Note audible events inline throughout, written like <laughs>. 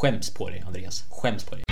Skäms på dig Andreas. Skäms på dig.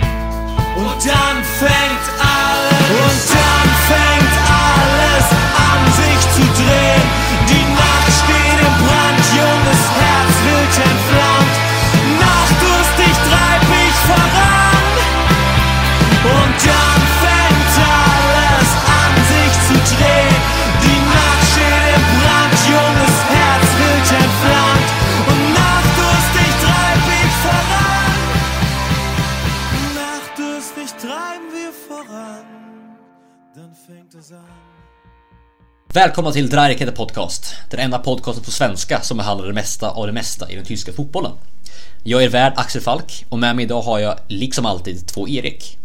Välkomna till Dreierkette Podcast. Den enda podcasten på svenska som behandlar det mesta av det mesta i den tyska fotbollen. Jag är värd Axel Falk och med mig idag har jag liksom alltid två Erik.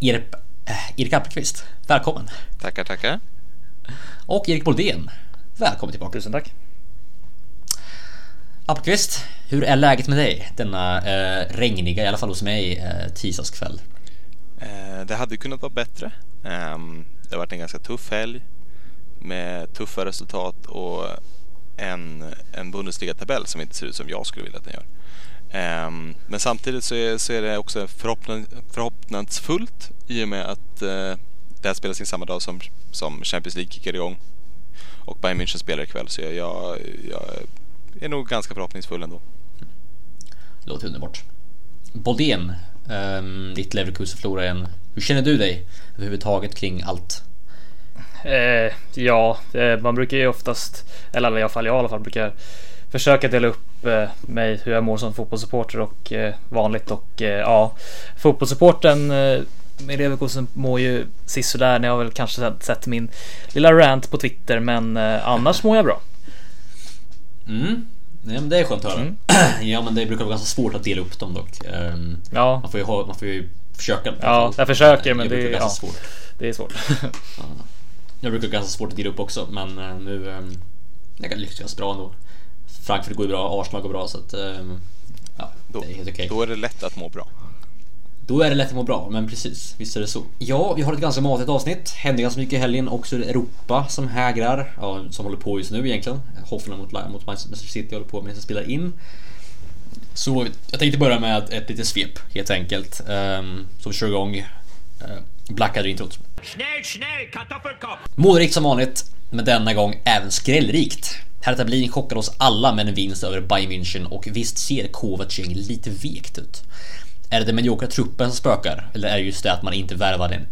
Erik, äh, Erik Appelqvist, välkommen. Tackar, tackar. Och Erik Boldén, välkommen tillbaka. Tusen tack. Appelqvist, hur är läget med dig denna eh, regniga, i alla fall hos mig, eh, tisdagskväll? Eh, det hade kunnat vara bättre. Ehm, det har varit en ganska tuff helg med tuffa resultat och en, en Bundesliga-tabell som inte ser ut som jag skulle vilja att den gör. Um, men samtidigt så är, så är det också förhoppningsfullt i och med att uh, det här spelas in samma dag som, som Champions League kickar igång och Bayern München spelar ikväll så jag, jag, jag är nog ganska förhoppningsfull ändå. Låter underbart. Boldén, um, ditt Leverkusen förlorar igen. Hur känner du dig överhuvudtaget kring allt? Eh, ja, eh, man brukar ju oftast, eller i alla fall jag i alla fall brukar försöka dela upp eh, mig hur jag mår som fotbollssupporter och eh, vanligt och eh, ja, fotbollssupporten med Leverkusen mår ju sisådär. Ni har väl kanske sett- min lilla rant på Twitter, men annars mår jag bra. Mm. Ja, men det är skönt att höra. Mm. <clears throat> ja men det brukar vara ganska svårt att dela upp dem dock. Ehm, Ja, man, får ju ha, man får ju försöka. Ja, jag försöker, men det det- ganska ja. svårt. det är svårt. <laughs> <laughs> Jag brukar ganska svårt att dela upp också men eh, nu Jag lyckas bra ändå. Frankfurt går ju bra, Arsenal går bra så att ehm, Ja, Då, det är helt okej. då är det lätt att må bra. Då är det lätt att må bra, men precis, visst är det så. Ja, vi har ett ganska matigt avsnitt. Händer ganska mycket i helgen. Också Europa som hägrar. Ja, som håller på just nu egentligen. Hoffenheim mot, mot Manchester City håller på med att spela in. Så jag tänkte börja med ett litet svep helt enkelt. Um, så vi kör igång uh, Blackadder introt. Snäll, snäll kartoffelkopp! Målrikt som vanligt, men denna gång även skrällrikt. Hertha Berlin chockade oss alla med en vinst över Bayern München och visst ser Kovacing lite vekt ut. Är det den mediokra truppen som spökar? Eller är det just det att man inte värvade en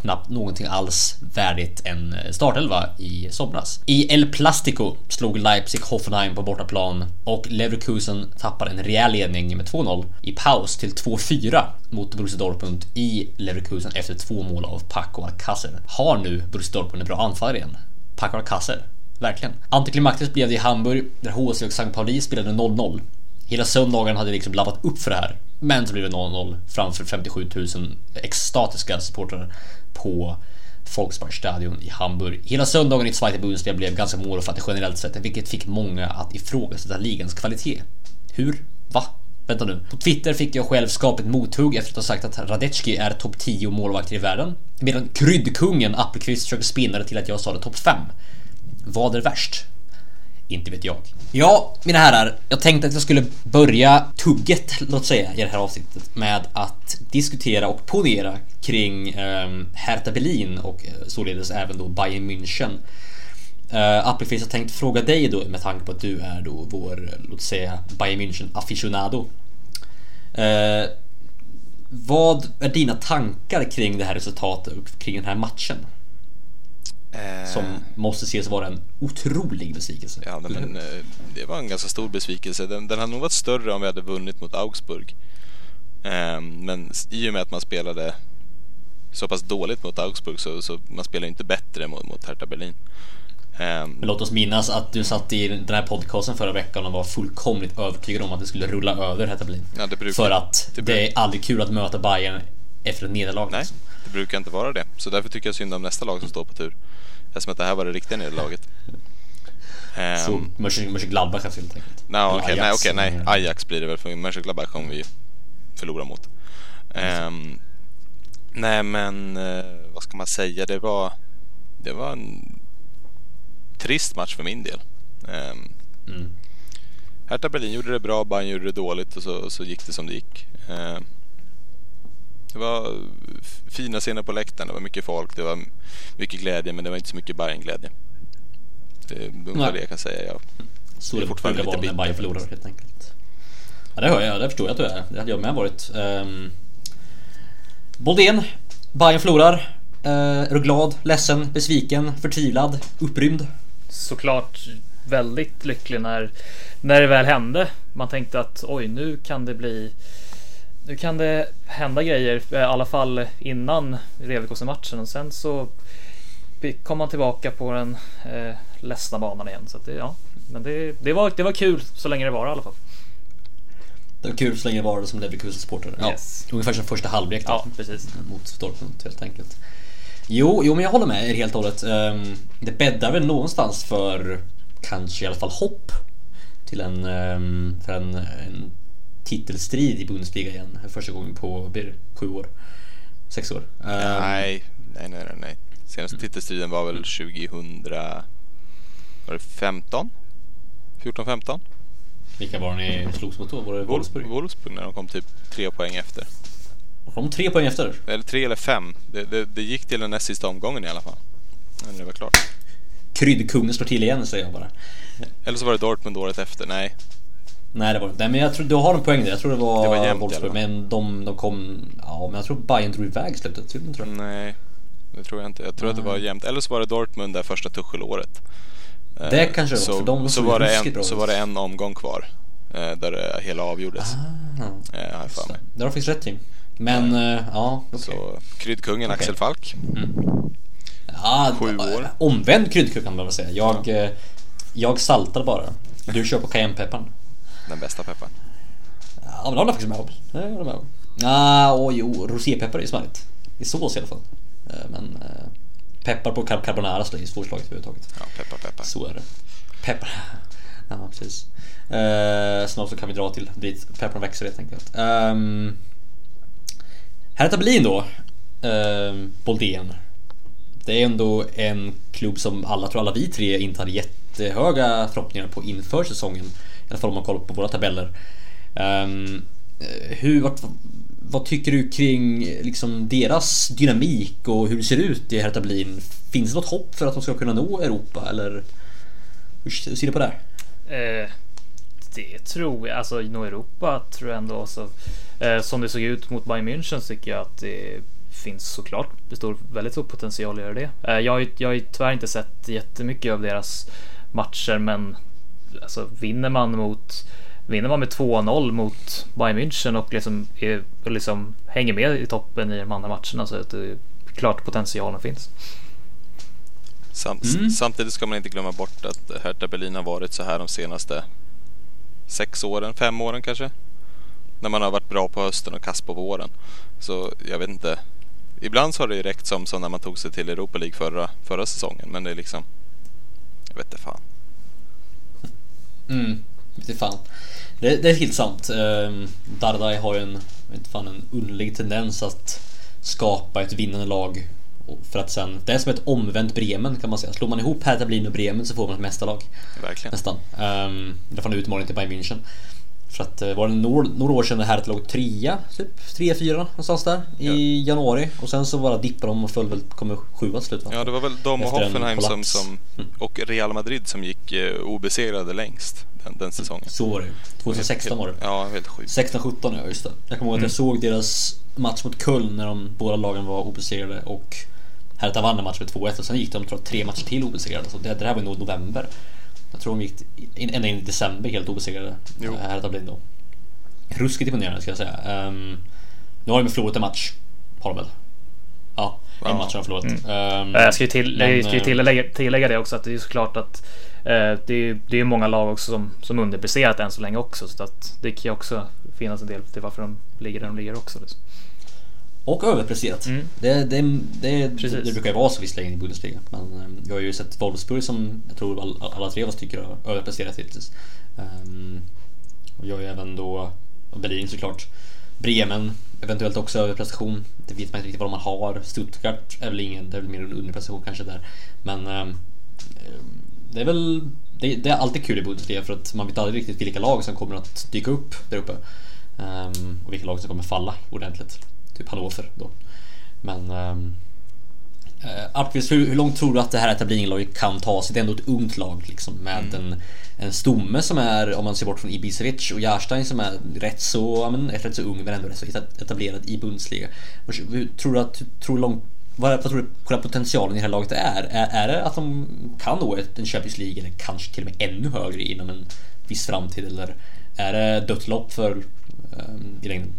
knappt någonting alls värdigt en eh, startelva i somras. I El Plastico slog Leipzig Hoffenheim på bortaplan och Leverkusen tappar en rejäl ledning med 2-0 i paus till 2-4 mot Borussia Dortmund i Leverkusen efter två mål av Paco Alcacer. Har nu Borussia Dortmund en bra anfallare igen? Paco Alcacer? Verkligen. Antiklimaktiskt blev det i Hamburg där HC och St. Pauli spelade 0-0. Hela söndagen hade liksom labbat upp för det här. Men så blev det 0-0 framför 57 000 extatiska supportrar på Volksparkstadion i Hamburg. Hela söndagen i Zweite Bundesliga blev ganska målfattig generellt sett, vilket fick många att ifrågasätta ligans kvalitet. Hur? Va? Vänta nu. På Twitter fick jag själv skapligt mothugg efter att ha sagt att Radetski är topp 10 målvakter i världen. Medan kryddkungen Appelqvist försöker spinna det till att jag sa det topp 5. Vad är värst? Inte vet jag. Ja, mina herrar. Jag tänkte att jag skulle börja tugget, låt säga, i det här avsnittet med att diskutera och ponera kring eh, Hertha Berlin och eh, således även då Bayern München. Uh, Appelqvist, jag tänkt fråga dig då med tanke på att du är då vår, låt säga, Bayern München aficionado. Eh, vad är dina tankar kring det här resultatet och kring den här matchen? Eh, Som måste ses vara en otrolig besvikelse. Ja, Eller men, eh, det var en ganska stor besvikelse. Den, den hade nog varit större om vi hade vunnit mot Augsburg. Eh, men i och med att man spelade så pass dåligt mot Augsburg så, så man spelar inte bättre mot, mot Hertha Berlin. Eh, Men låt oss minnas att du satt i den här podcasten förra veckan och var fullkomligt övertygad om att det skulle rulla över Hertha Berlin. Ja, det brukar- För att det det, är aldrig kul att möta Bayern efter ett nederlag. nej, liksom. det brukar inte vara det. Så därför tycker jag synd om nästa lag som står på tur. Eftersom att det här var det riktiga nederlaget. <laughs> Så Mönchen- Mönchengladbach helt enkelt. Nej, Eller okej, nej, okej, nej. Ajax blir det väl för Mönchengladbach kommer vi förlora mot. Ehm, nej, men eh, vad ska man säga? Det var, det var en trist match för min del. Um, Mm. Hertha Berlin gjorde det bra, Bayern gjorde det dåligt och så, så gick det som det gick. Eh, det var fina scener på läktaren, det var mycket folk, det var mycket glädje men det var inte så mycket Bayern-glädje. Det är ungefär det jag kan säga. Jag, Så är det fortfarande lite när Bayern bitter. förlorar helt enkelt. Ja, det hör jag, det förstår jag att du är. Det hade jag med varit. Um, Boldén, Bayern förlorar. Eh, är du glad, ledsen, besviken, förtvivlad, upprymd? såklart väldigt lycklig när, när det väl hände. Man tänkte att oj, nu kan det bli nu kan det hända grejer, i alla fall innan Leverkusen-matchen och sen så kom man tillbaka på den eh, ledsna banan igen. Så att det, ja, men det, det, var, det var kul så länge det var i alla fall. Det var kul så länge var det som Leverkusen-supporter. Ja, Yes. Ungefär som första halvlek då. Ja, precis. Mot Dortmund helt enkelt. Jo, jo men jag håller med er helt och hållet. Ehm, Det bäddar väl någonstans för kanske i alla fall hopp till en, ehm, för en, en titelstrid i Bundesliga igen. Första gången på blir sju år. Sex år. Ehm, nej, nej, nej, nej. Senaste titelstriden var väl 2000... Var det 15? 14-15? Vilka var det ni slogs mot då? Var det Wolfsburg? Wolfsburg när de kom typ tre poäng efter. De tre poäng efter. Eller tre eller fem. Det, det, det gick till den näst sista omgången i alla fall. När det var klart. Kryddkungen slår till igen säger jag bara. Eller så var det Dortmund året efter. Nej, Nej det var det inte. Nej men jag tror du har en poäng där. Jag tror det var, Det var jämnt Wolfsburg. Men de, de kom... Ja men jag tror Bayern drog iväg i slutet. Tror jag. nej. Det tror jag inte. Jag tror att det var jämnt. Eller så var det Dortmund där första Tuchel-året. Eh, Det kanske det var, så, för de så, såg var det en, bra så var det en omgång kvar. eh, Där det hela avgjordes. Ah, eh, har jag för mig. det har faktiskt rätt i. Men eh, ja, okej. Så kryddkungen. Axel Falk. Ja, Sju år. Omvänd kryddkuk kan man väl säga. Jag, eh, jag saltar bara. Du kör på cayennepepparn. Den bästa pepparn. Ja, men det håller jag faktiskt med om. Det håller jag med om. Ah, åh, jo, rosépeppar är ju smarrigt. I sås i alla fall. Eh, Men eh, peppar på car- carbonara så är ju svårslaget överhuvudtaget. Ja, peppar peppar. Så är det. Peppar. <laughs> Ja, precis. Uh, snart så kan vi dra till dit pepparn växer helt enkelt. Um, Hertha Berlin då. Um, Boldén. Det är ändå en klubb som alla, tror alla vi tre inte hade jättehöga förhoppningar på inför säsongen. I alla fall om man kollar på våra tabeller. Um, hur, vad, vad tycker du kring liksom deras dynamik och hur det ser ut i Hertha Berlin? Finns det något hopp för att de ska kunna nå Europa eller hur ser du på det? här? Eh, det tror jag, alltså nå Europa tror jag ändå så. Eh, som det såg ut mot Bayern München så tycker jag att det finns såklart det står väldigt stor potential att göra det. Eh, jag, jag har ju tyvärr inte sett jättemycket av deras matcher men alltså vinner man mot Vinner man med 2-0 mot Bayern München och liksom, är, och liksom hänger med i toppen i de andra matcherna så är det klart potentialen finns. Samt, Mm. Samtidigt ska man inte glömma bort att Hertha Berlin har varit så här de senaste sex åren, fem åren kanske. När man har varit bra på hösten och kass på våren. Så jag vet inte. Ibland så har det ju räckt som, som när man tog sig till Europa League förra, förra säsongen. Men det är liksom... Jag vet inte fan. Mm, vet inte fan. Det, det är helt sant. Um, Dardai har ju en, inte fan, en underlig tendens att skapa ett vinnande lag. För att sen, det är som ett omvänt Bremen kan man säga. Slår man ihop Hertha Berlin och Bremen så får man ett mästarlag. Verkligen. Nästan. Um, det var en utmaning till Bayern München. För att eh, var det några, några år sedan det Hertha låg trea, typ trea, fyra någonstans där i januari. Och sen så bara dippade de och föll väl, kommer sjua slut va? Ja, det var väl de och Hoffenheim som, som, och Real Madrid som gick eh, obesegrade längst den, den säsongen. Så var det 2016 var det. Ja, helt sjukt. 16-17 ja, just det. Jag kommer ihåg att jag såg deras match mot Köln när de båda lagen var obesegrade och Hertha vann en match med 2-1 och sen gick de tror jag, tre matcher till obesegrade. Så det, det här var nog november. Jag tror de gick in, ända in i december helt obesegrade. Jo. eh, Hertha Berlin då. Ruskigt imponerande ska jag säga. Um, nu har de förlorat en match. Har de väl? Ja, en Ja. match har de förlorat. Ehm, Eh, Jag ska ju, till, men, jag ska ju eh, tillägga, tillägga det också att det är såklart att det, är, det är många lag också som, som underpresterat än så länge också. Så att det kan ju också finnas en del till varför de ligger där de ligger också. Liksom. Och överpresterat. Mm. Det, det, det, Precis. det brukar ju vara så visserligen i Bundesliga. Men eh, jag har ju sett Wolfsburg som jag tror all, alla tre av oss tycker har överpresterat hittills. Um, och jag har ju även då Berlin såklart. Bremen eventuellt också överprestation. Det vet man inte riktigt vad man har. Stuttgart är väl ingen, det är väl mer en underprestation kanske där. Men ehm, det är väl det, det är alltid kul i Bundesliga för att man vet aldrig riktigt vilka lag som kommer att dyka upp där uppe. Um, och vilka lag som kommer falla ordentligt. Typ Hannover då. Men um, Alpqvist, hur, hur, långt tror du att det här etableringen kan ta sig? Det är ändå ett ungt lag liksom med mm. en, en stomme som är, om man ser bort från Ibisevic och Jarstein som är rätt så, ja, men, rätt så ung men ändå rätt så etablerad i Bundesliga. Tror du att, tror långt vad, vad tror du själva potentialen i det här laget är? Är, är det att de kan nå en Champions League eller kanske till och med ännu högre inom en viss framtid? Eller är det dött lopp för um, i längden?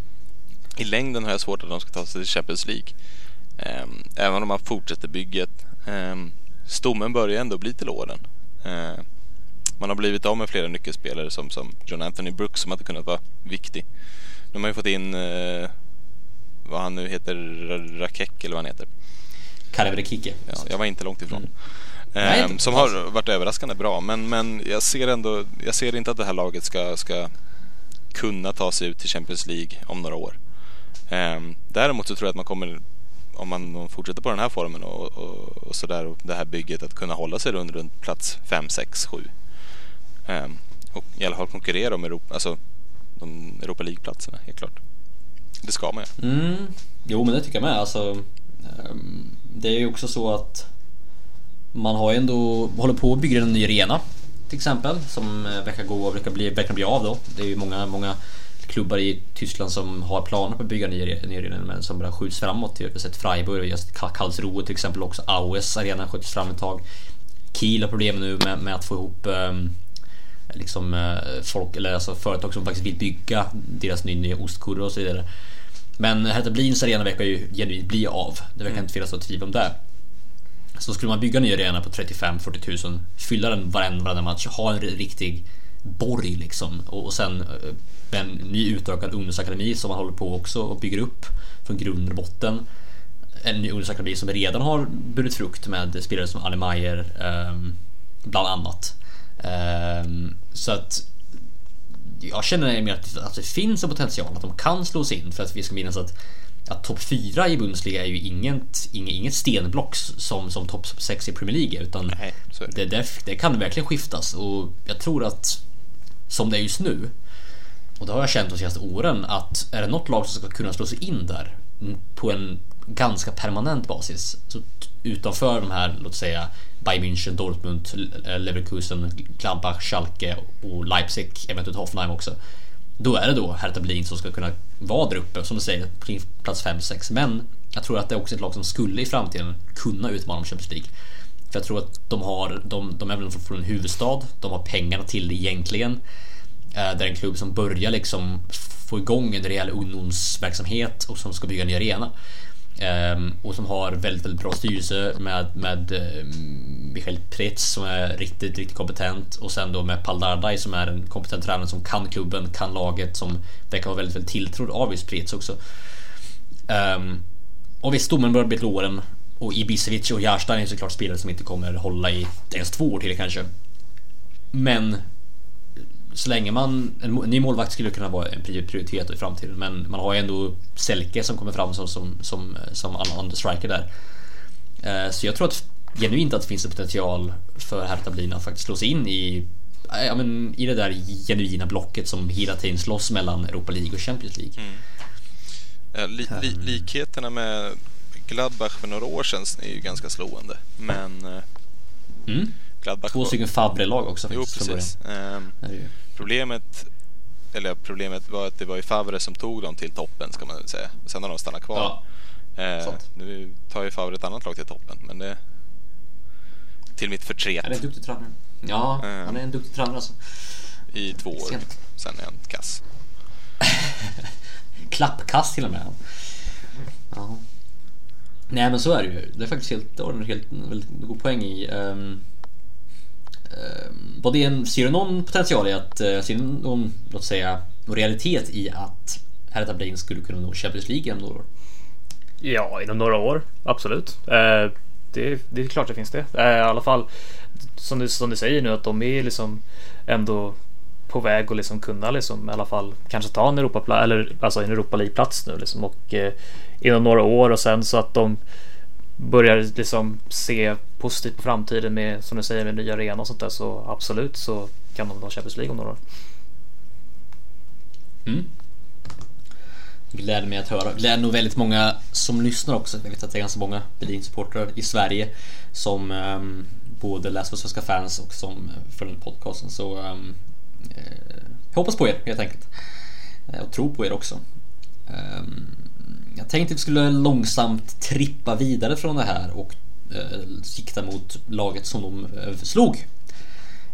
I längden har jag svårt att de ska ta sig till Champions League. Um, även om man fortsätter bygget. Um, stommen börjar ändå bli till åren. Uh, man har blivit av med flera nyckelspelare som, som John Anthony Brooks som hade kunnat vara viktig. Nu har man ju fått in uh, vad han nu heter, Rakek eller vad han heter. Karev Kike. Ja, jag var inte långt ifrån. Mm. Eh, som har varit överraskande bra. Men, men jag ser ändå, jag ser inte att det här laget ska, ska kunna ta sig ut till Champions League om några år. Eh, däremot så tror jag att man kommer, om man fortsätter på den här formen och, och, och sådär och det här bygget, att kunna hålla sig runt, runt plats 5, 6, 7. Eh, och i alla fall konkurrera om Europa, alltså de Europa League-platserna, helt klart. Det ska man ju. Mm. Jo, men det tycker jag med. Alltså, ehm, det är ju också så att man har ju ändå håller på att bygga en ny arena till exempel som eh, verkar gå och verkar bli, verkar bli av då. Det är ju många, många klubbar i Tyskland som har planer på att bygga nya ny arenor men som bara skjuts framåt. Vi har sett Freiburg, just Karlsruhe till exempel också. Aues arena skjuts fram ett tag. Kiel har problem nu med, med att få ihop um, liksom eh, folk, eller alltså företag som faktiskt vill bygga deras nya ostkurvor och så vidare. Men Hertha Berlins arena verkar ju genuint bli av. Det verkar mm. inte finnas något tvivel om det. Så skulle man bygga en ny arena på 35-40 000, fylla den varenda match, ha en riktig borg liksom och, och sen eh, en ny utökad ungdomsakademi som man håller på också och bygger upp från grunden och botten. En ny ungdomsakademi som redan har burit frukt med spelare som Ali Mayer um, bland annat. Um, så att jag känner mer att, att det finns en potential att de kan slå sig in. För att vi ska minnas att att topp 4 i Bundesliga är ju inget, inget, inget stenblock som, som topp 6 i Premier League utan Nej, det, det, det, kan verkligen skiftas. Och jag tror att som det är just nu och det har jag känt de senaste åren att är det något lag som ska kunna slå sig in där på en ganska permanent basis så utanför de här, låt säga Bayern München, Dortmund, eh, Leverkusen, Gladbach, Schalke och Leipzig, eventuellt Hoffenheim också då är det då Hertha Berlin som ska kunna vara där uppe, som du säger, plats 5-6. Men jag tror att det är också ett lag som skulle i framtiden kunna utmana om Champions League. För jag tror att de har, de, de är väl från en huvudstad, de har pengarna till det egentligen. Eh, det är en klubb som börjar liksom få igång en rejäl ungdomsverksamhet och som ska bygga en ny arena. Ehm, och som har väldigt, väldigt bra styrelse med, med ehm, Michael Pretz som är riktigt, riktigt kompetent och sen då med Paldardai som är en kompetent tränare som kan klubben, kan laget som verkar vara väldigt, väldigt tilltrodd av just Pretz också. Ehm, och visst, domen börjar bli till åren och Ibisevic och Jarstein är såklart spelare som inte kommer hålla i ens två år till kanske. Men så länge man, en ny målvakt skulle kunna vara en prioritet i framtiden men man har ju ändå Selke som kommer fram som, som, som, som andra striker där. Eh, så jag tror att genuint att det finns en potential för Hertha Berlin att faktiskt slå sig in i eh, ja, men, i det där genuina blocket som hela tiden slåss mellan Europa League och Champions League. Mm. Ja, li, li, likheterna med Gladbach för några år sedan är ju ganska slående. Men eh, mm. Gladbach Två stycken Fabre-lag också. Jo, precis. Ehm, problemet, eller problemet var att det var ju Favre som tog dem till toppen ska man väl säga. Sen har de stannat kvar. Ja, ehm, nu tar ju Favre ett annat lag till toppen, men det... Till mitt förtret. Han är en duktig tränare. Ja, ehm, han är en duktig tränare alltså. I två år. Sent. Sen är han kass. <laughs> Klappkass till och med. Ja. Nej men så är det ju. Det är faktiskt helt, var helt, väldigt god poäng i. Um, Eh, Eh, vad det en, ser du någon potential i att, eh, ser du någon, låt säga, någon realitet i att Hertha Berlin skulle kunna nå Champions League inom några år? Ja, inom några år, absolut. Eh, det, det är klart det finns det. Eh, I alla fall som du, som du säger nu att de är liksom ändå på väg att liksom kunna liksom i alla fall kanske ta en Europa eller alltså en Europa League plats nu liksom och eh, inom några år och sen så att de börjar liksom se positivt på framtiden med som du säger med nya arena och sånt där så absolut så kan de ta Champions League om några år. Mm. Gläder mig att höra. Gläder nog väldigt många som lyssnar också. Jag vet att det är ganska många Berlin-supportrar i Sverige som um, både läser för svenska fans och som eh, följer podcasten. Så um, jag hoppas på er helt enkelt. Eh, och tror på er också. Um, tänkte att vi skulle långsamt trippa vidare från det här och eh, sikta mot laget som de eh, slog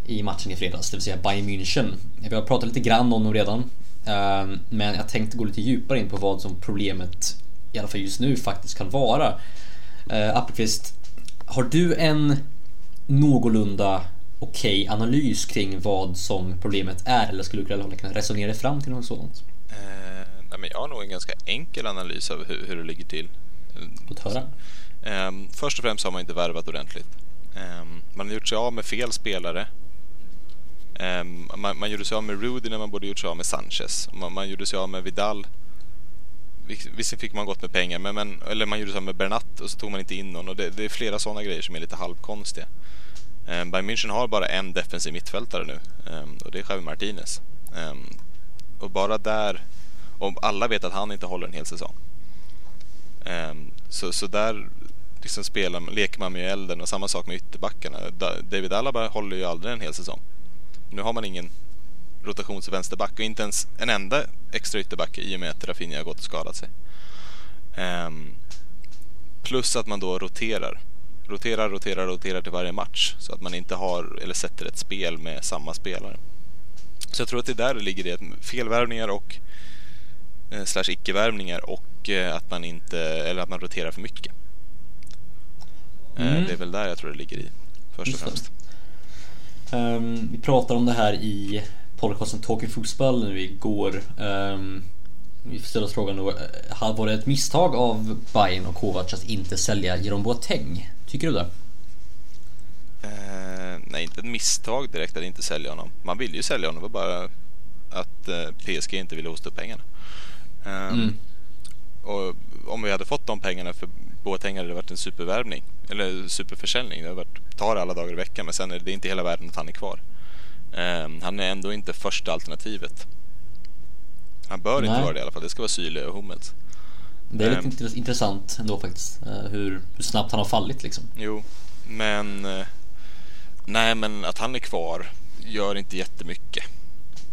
i matchen i fredags, det vill säga Bayern München. Vi har pratat lite grann om dem redan, eh, men jag tänkte gå lite djupare in på vad som problemet, i alla fall just nu, faktiskt kan vara. Eh, Appelqvist, har du en någorlunda okej okay analys kring vad som problemet är eller skulle du kunna resonera dig fram till något sådant? Eh, Nej, men jag har nog en ganska enkel analys av hur, hur det ligger till. Höra. Um, först och främst har man inte värvat ordentligt. Um, man har gjort sig av med fel spelare. Um, man, man gjorde sig av med Rudy när man borde gjort sig av med Sanchez. Man, man gjorde sig av med Vidal. Visserligen fick man gått med pengar, men, men, eller man gjorde sig av med Bernat och så tog man inte in någon. Och det, det är flera sådana grejer som är lite halvkonstiga. Um, Bayern München har bara en defensiv mittfältare nu och det är Javi Martinez. Och bara där och alla vet att han inte håller en hel säsong. Um, så, så där liksom spelar, leker man med elden och samma sak med ytterbackarna. David Alaba håller ju aldrig en hel säsong. Nu har man ingen rotationsvänsterback och inte ens en enda extra ytterback i och med att Rafinha har gått och skadat sig. Um, plus att man då roterar. Roterar, roterar, roterar till varje match så att man inte har eller sätter ett spel med samma spelare. Så jag tror att det är där det ligger det. Felvärvningar och slash icke-värvningar och eh, att man inte, eller att man roterar för mycket. Eh, mm. Det är väl där jag tror det ligger i först och främst. Um, vi pratade om det här i podcasten Talking Fotboll nu igår. Um, vi ställer oss frågan då, var det ett misstag av Bayern och Kovac att inte sälja Jerome Boateng? Tycker du det? Uh, nej, inte ett misstag direkt att inte sälja honom. Man ville ju sälja honom, det var bara att uh, PSG inte ville hosta upp pengarna. Ehm, mm. Och om vi hade fått de pengarna för Boateng hade det varit en supervärvning. Eller superförsäljning. Det hade varit, tar alla dagar i veckan men sen är det inte hela världen att han är kvar. Um, han är ändå inte första alternativet. Han bör Nej. inte vara det i alla fall. Det ska vara Syle och Hummels. Det är lite um, intressant ändå faktiskt. Uh, hur, hur, snabbt han har fallit liksom. Jo, men... Uh, nej, men att han är kvar gör inte jättemycket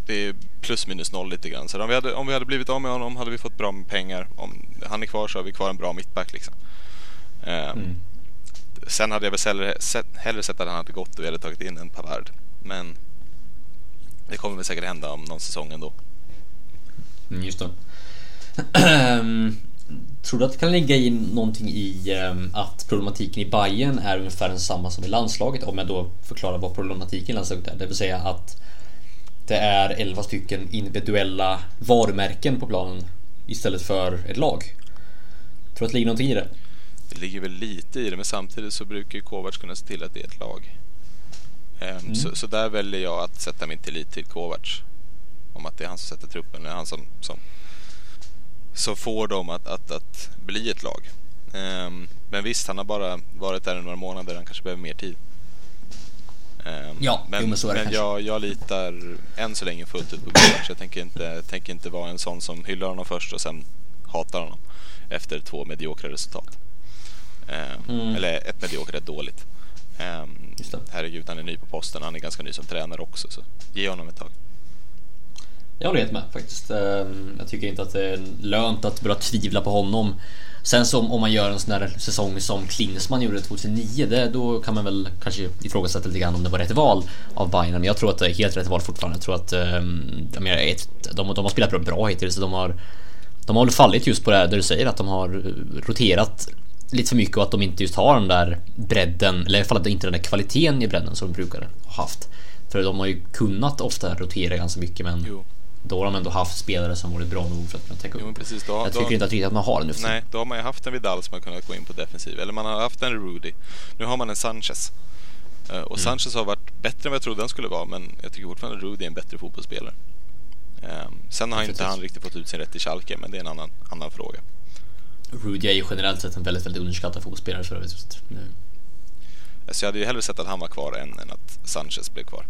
det är plus minus noll lite grann. Så om vi hade, om vi hade blivit av med honom hade vi fått bra med pengar. Om han är kvar så har vi kvar en bra mittback liksom. Um, mm. Sen hade jag väl hellre sett, hellre sett att han hade gått och vi hade tagit in en Pavard. Men det kommer väl säkert hända om någon säsong ändå. Mm, just det. <clears throat> Tror du att det kan ligga i någonting i um, att problematiken i Bayern är ungefär densamma som i landslaget? Om jag då förklarar vad problematiken i landslaget är. Det vill säga att det är 11 stycken individuella varumärken på planen istället för ett lag. Tror du att det ligger någonting i det? Det ligger väl lite i det, men samtidigt så brukar ju Kovacs kunna se till att det är ett lag. Um, mm. så, så, där väljer jag att sätta min tillit till Kovacs. Om att det är han som sätter truppen, det är han som, som, som får dem att, att, att bli ett lag. Um, men visst, han har bara varit där i några månader, han kanske behöver mer tid. Um, ja, men, jo, men så är det men jag, jag, litar än så länge fullt ut på Kovacs. Jag tänker inte, tänker inte vara en sån som hyllar honom först och sen hatar honom efter två mediokra resultat. Um, mm. Eller ett mediokert, ett dåligt. Um, herregud, han är ny på posten. Han är ganska ny som tränare också, så ge honom ett tag. Jag håller helt med faktiskt. Jag tycker inte att det är lönt att börja tvivla på honom. Sen som om man gör en sån här säsong som Klinsmann gjorde 2009, det, då kan man väl kanske ifrågasätta lite grann om det var rätt val av Bayern. Men jag tror att det är helt rätt val fortfarande. Jag tror att ehm, um, de, de, de har spelat bra hittills. De har, de har väl fallit just på det där du säger att de har roterat lite för mycket och att de inte just har den där bredden, eller i alla fall inte den där kvaliteten i bredden som de brukar ha haft. För de har ju kunnat ofta rotera ganska mycket men jo då har de ändå haft spelare som varit bra nog för att kunna täcka upp. Jo, precis, då, jag tycker då, inte att, att man har det nu. Nej, då har man ju haft en Vidal som har kunnat gå in på defensiv. Eller man har haft en Rudy. Nu har man en Sanchez. Uh, och mm. Sanchez har varit bättre än vad jag trodde han skulle vara. Men jag tycker fortfarande att Rudy är en bättre fotbollsspelare. Um, sen har inte han riktigt fått ut sin rätt i Schalke, men det är en annan, annan fråga. Rudy är ju generellt sett en väldigt, väldigt underskattad fotbollsspelare för övrigt. Alltså jag hade ju hellre sett att han var kvar än, än att Sanchez blev kvar.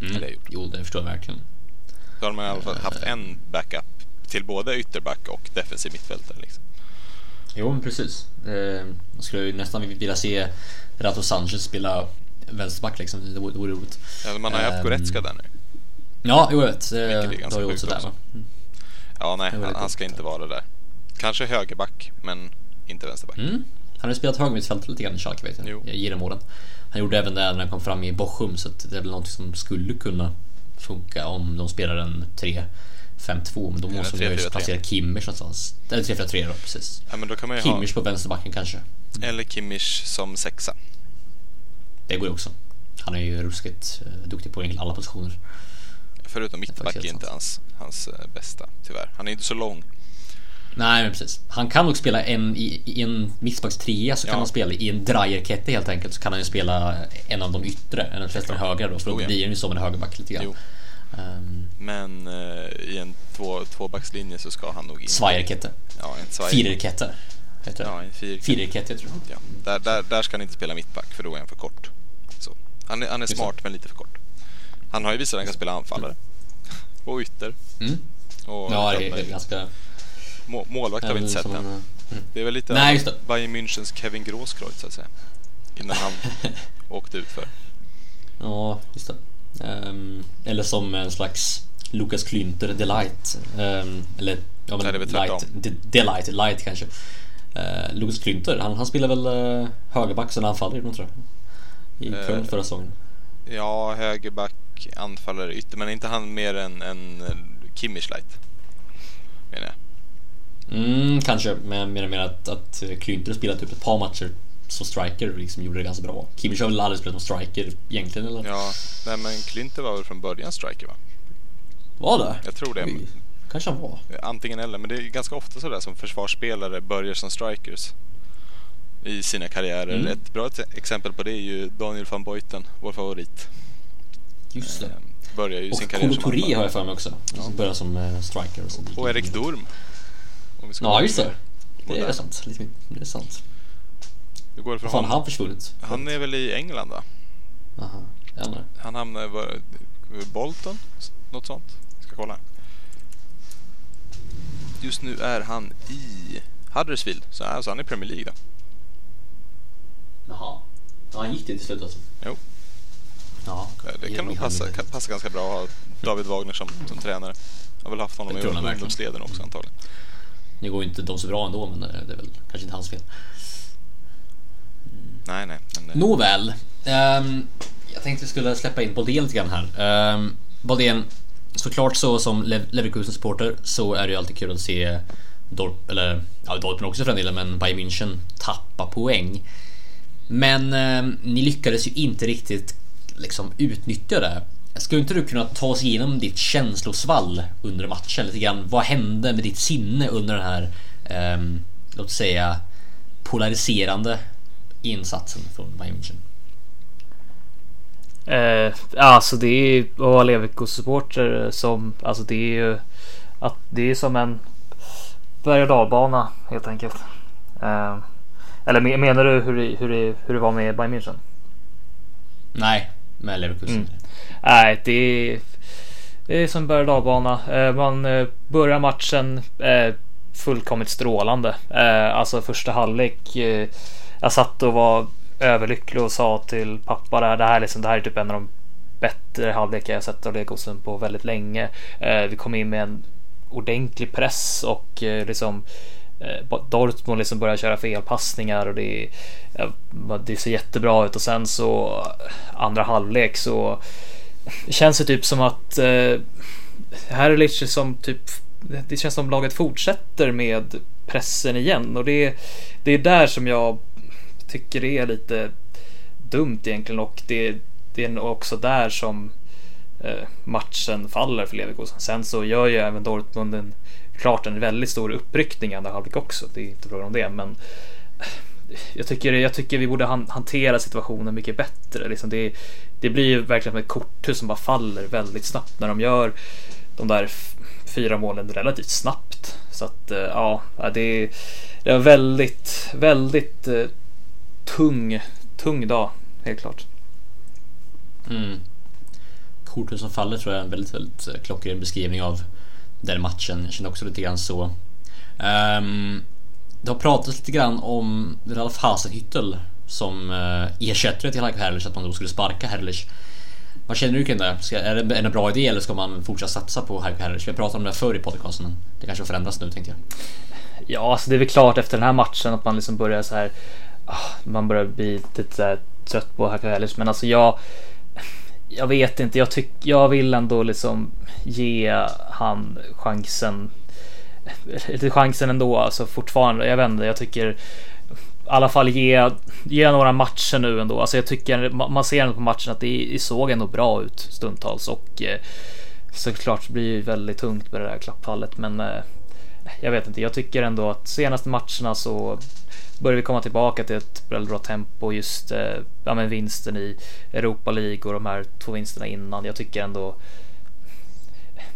Mm. Det jo, det förstår jag verkligen. Då har man i alla fall haft en backup till både ytterback och defensiv mittfältare. Liksom. Jo, men precis. Eh, jag skulle ju nästan vilja se Rato Sanchez spela vänsterback liksom. Det vore, det vore roligt. Ja, man har ju haft Ehm, Goretzka där nu. Ja, jo, jag vet. Det har ju sjukt också där också. va? Mm. Ja, nej, han, han ska inte vara där. Kanske högerback, men inte vänsterback. Mm. Han har ju spelat högermittfält lite grann i Schalke vet jag. Jo. Ger åren. Han gjorde även det när han kom fram i Bochum så att det är väl något som skulle kunna funka om de spelar en 3-5-2 men då måste de ju 3-4-3. placera Kimmich någonstans. Eller 3-4-3 då, precis. Ja, men då kan man Kimmich på vänsterbacken kanske. ha... Eller Kimmich som sexa. Det går ju också. Han är ju ruskigt eh, duktig på egentligen alla positioner. Förutom mittback är inte hans, hans eh, bästa, tyvärr. Han är inte så lång. Nej men precis. Han kan nog spela en i, i en mittbacks trea så kan Ja. han spela i en Dreierkette helt enkelt så kan han ju spela en av de yttre, en av de flesta högra då för då Oh, ja. blir han ju som en högerback lite grann. Um, Men eh, i en två, tvåbackslinje så ska han nog in. Zweierkette. Ja, en Zweier. Viererkette. Heter det. Ja, en fyrkette. Viererkette tror jag. Ja, där, där, där ska han inte spela mittback för då är han för kort. Så. Han, är, han är Just smart men lite för kort. Han har ju visat att han kan spela anfallare. Och ytter. Mm. Och Ja, det är ganska... Må, målvakt har vi inte sett än. mm. Det är väl lite Nej. Bayern Münchens Kevin Grosskreutz så att säga. Innan han <laughs> åkte ut för. Ja, just det. Ehm, eller som en slags Lucas Klynter Delight. Um, eller ja, men Nej, det Light. De- Delight, Light kanske. Uh, Lucas Klynter, han, han spelar väl uh, högerback sen anfallare tror jag. I Eh, Köln förra säsongen. Ja, högerback, anfallare, ytter. Men är inte han mer än en Kimmich light? Menar jag. Mm, kanske, men och mer att, att Klynter spelat typ ett par matcher som striker och liksom gjorde det ganska bra. Kimmich har väl aldrig spelat som striker egentligen eller? Ja, nej men Klynter var väl från början striker va? Var det? Jag tror det. Kanske han var. Antingen eller, men det är ganska ofta sådär som försvarsspelare börjar som strikers i sina karriärer. Mm. Ett bra exempel på det är ju Daniel van Boyten, vår favorit. Just det. Eh, Börjar ju sin Och karriär Kolo som Touré har jag för mig också. Som började som eh, striker. Och, Och Erik Durm. Om vi ska Ja just det. Det är sant. Lite, det är sant. Hur går det för fan honom? han försvunnit? Han är väl i England va? Aha. Jag. Han hamnade var, Bolton? Något sånt? Ska kolla. Just nu är han i Huddersfield. Så alltså han är i Premier League då. Jaha. Ja, han gick det till slut alltså? Jo. Ja. Det kan nog passa, kan passa ganska bra att ha David Wagner som, som tränare. Jag har väl haft honom i jag ungdomsleden också antagligen. Nu går ju inte de så bra ändå, men eh, det är väl kanske inte hans fel. Nej, nej. Eh, Nåväl. Ehm, jag tänkte vi skulle släppa in Boldén lite grann här. Um, Boldén, såklart så som Lev- Leverkusen-supporter så är det ju alltid kul att se Dorp, eller ja, Dortmund också för den delen, men Bayern München tappa poäng. Men ehm, ni lyckades ju inte riktigt liksom utnyttja det. Skulle inte du kunna ta oss igenom ditt känslosvall under matchen lite grann? Vad hände med ditt sinne under den här, um, låt säga, polariserande insatsen från Bayern München? Eh, alltså det är ju att vara Leverkusen-supporter som, alltså det är ju att det är som en berg och dalbana helt enkelt. Eh, eller me- menar du hur det, hur, det, hur det var med Bayern München? Nej, med Leverkusen. Mm. Nej, det är, det är som berg och dalbana. Eh, man eh, börjar matchen eh, fullkomligt strålande. Alltså första halvlek. Jag satt och var överlycklig och sa till pappa där, det här, är liksom, det här är typ en av de bättre halvlekar jag sett av Legosen på väldigt länge. Vi kom in med en ordentlig press och liksom Eh, Dortmund liksom börjar köra felpassningar och det, det ser jättebra ut. Och sen så andra halvlek så känns det typ som att eh, här är det lite som typ det känns som laget fortsätter med pressen igen. Och det, det är där som jag tycker det är lite dumt egentligen. Och det, det är nog också där som eh, matchen faller för Leverkusen. Sen så gör ju även Dortmund en, klart en väldigt stor uppryckning i andra halvlek också. Det är inte frågan om det, men jag tycker, jag tycker vi borde han, hantera situationen mycket bättre. Liksom det, det blir ju verkligen som ett korthus som bara faller väldigt snabbt när de gör de där fyra målen relativt snabbt. Så att eh, ja, det, det var väldigt, väldigt eh, tung, tung dag, helt klart. Mm. Korthus som faller tror jag är en väldigt, väldigt eh, klockren beskrivning av den matchen. Jag kände också lite grann så. Um, det har pratats lite grann om Ralf Hasenhüttel som eh, uh, ersättare till Heiko Herrlich, att man då skulle sparka Herrlich. Vad känner du kring det? Ska, är det en bra idé eller ska man fortsätta satsa på Heiko Herrlich? Vi har pratat om det förr i podcasten. Det kanske förändras nu tänkte jag. Ja, alltså det är väl klart efter den här matchen att man liksom börjar så här. Ah, man börjar bli lite trött på Heiko Herrlich, men alltså jag jag vet inte, jag, tyck, jag vill ändå liksom ge han chansen. <laughs> Lite chansen ändå, alltså fortfarande. Jag vet inte, jag tycker i alla fall ge, ge några matcher nu ändå. Alltså jag tycker man ser ändå på matchen att det, det såg ändå bra ut stundtals och eh, såklart blir det väldigt tungt med det där klappfallet. Men eh, jag vet inte, jag tycker ändå att senaste matcherna så börjar vi komma tillbaka till ett väldigt bra tempo. Just eh, ja, men vinsten i Europa League och de här två vinsterna innan. Jag tycker ändå.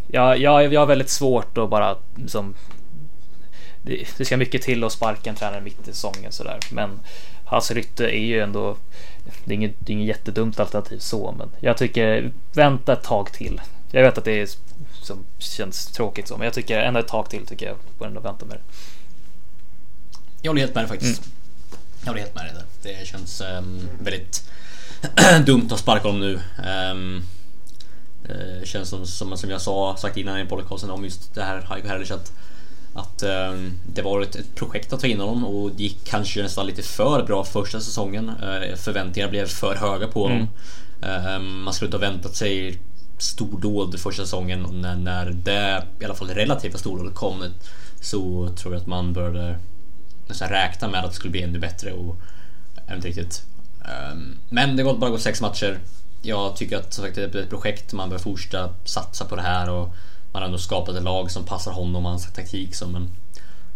Ja, jag, jag har väldigt svårt att bara liksom. Det, det ska mycket till att sparka en tränare mitt i säsongen sådär, men Hasse Rytte är ju ändå. Det är inget, det är inget jättedumt alternativ så, men jag tycker vänta ett tag till. Jag vet att det är som känns tråkigt så, men jag tycker ändå ett tag till tycker jag. Får ändå vänta med det. Jag håller helt med dig faktiskt. Mm. Jag håller helt med dig. Det känns um, väldigt <clears throat> dumt att sparka dem nu. Um, uh, känns som, som, som jag sa, sagt innan i podcasten om just det här Heiko Herrlich att, att um, det var ett, ett, projekt att ta in honom och det gick kanske nästan lite för bra första säsongen. Uh, förväntningarna blev för höga på honom. Mm. man skulle inte ha väntat sig stordåd första säsongen och när, när det i alla fall relativa stordådet kom så tror jag att man började nästan räkna med att det skulle bli ännu bättre och jag vet inte riktigt. Ehm, men det har bara gått sex matcher. Jag tycker att sagt, det är ett projekt, man bör fortsätta satsa på det här och man har ändå skapat ett lag som passar honom och hans taktik. Som en, um,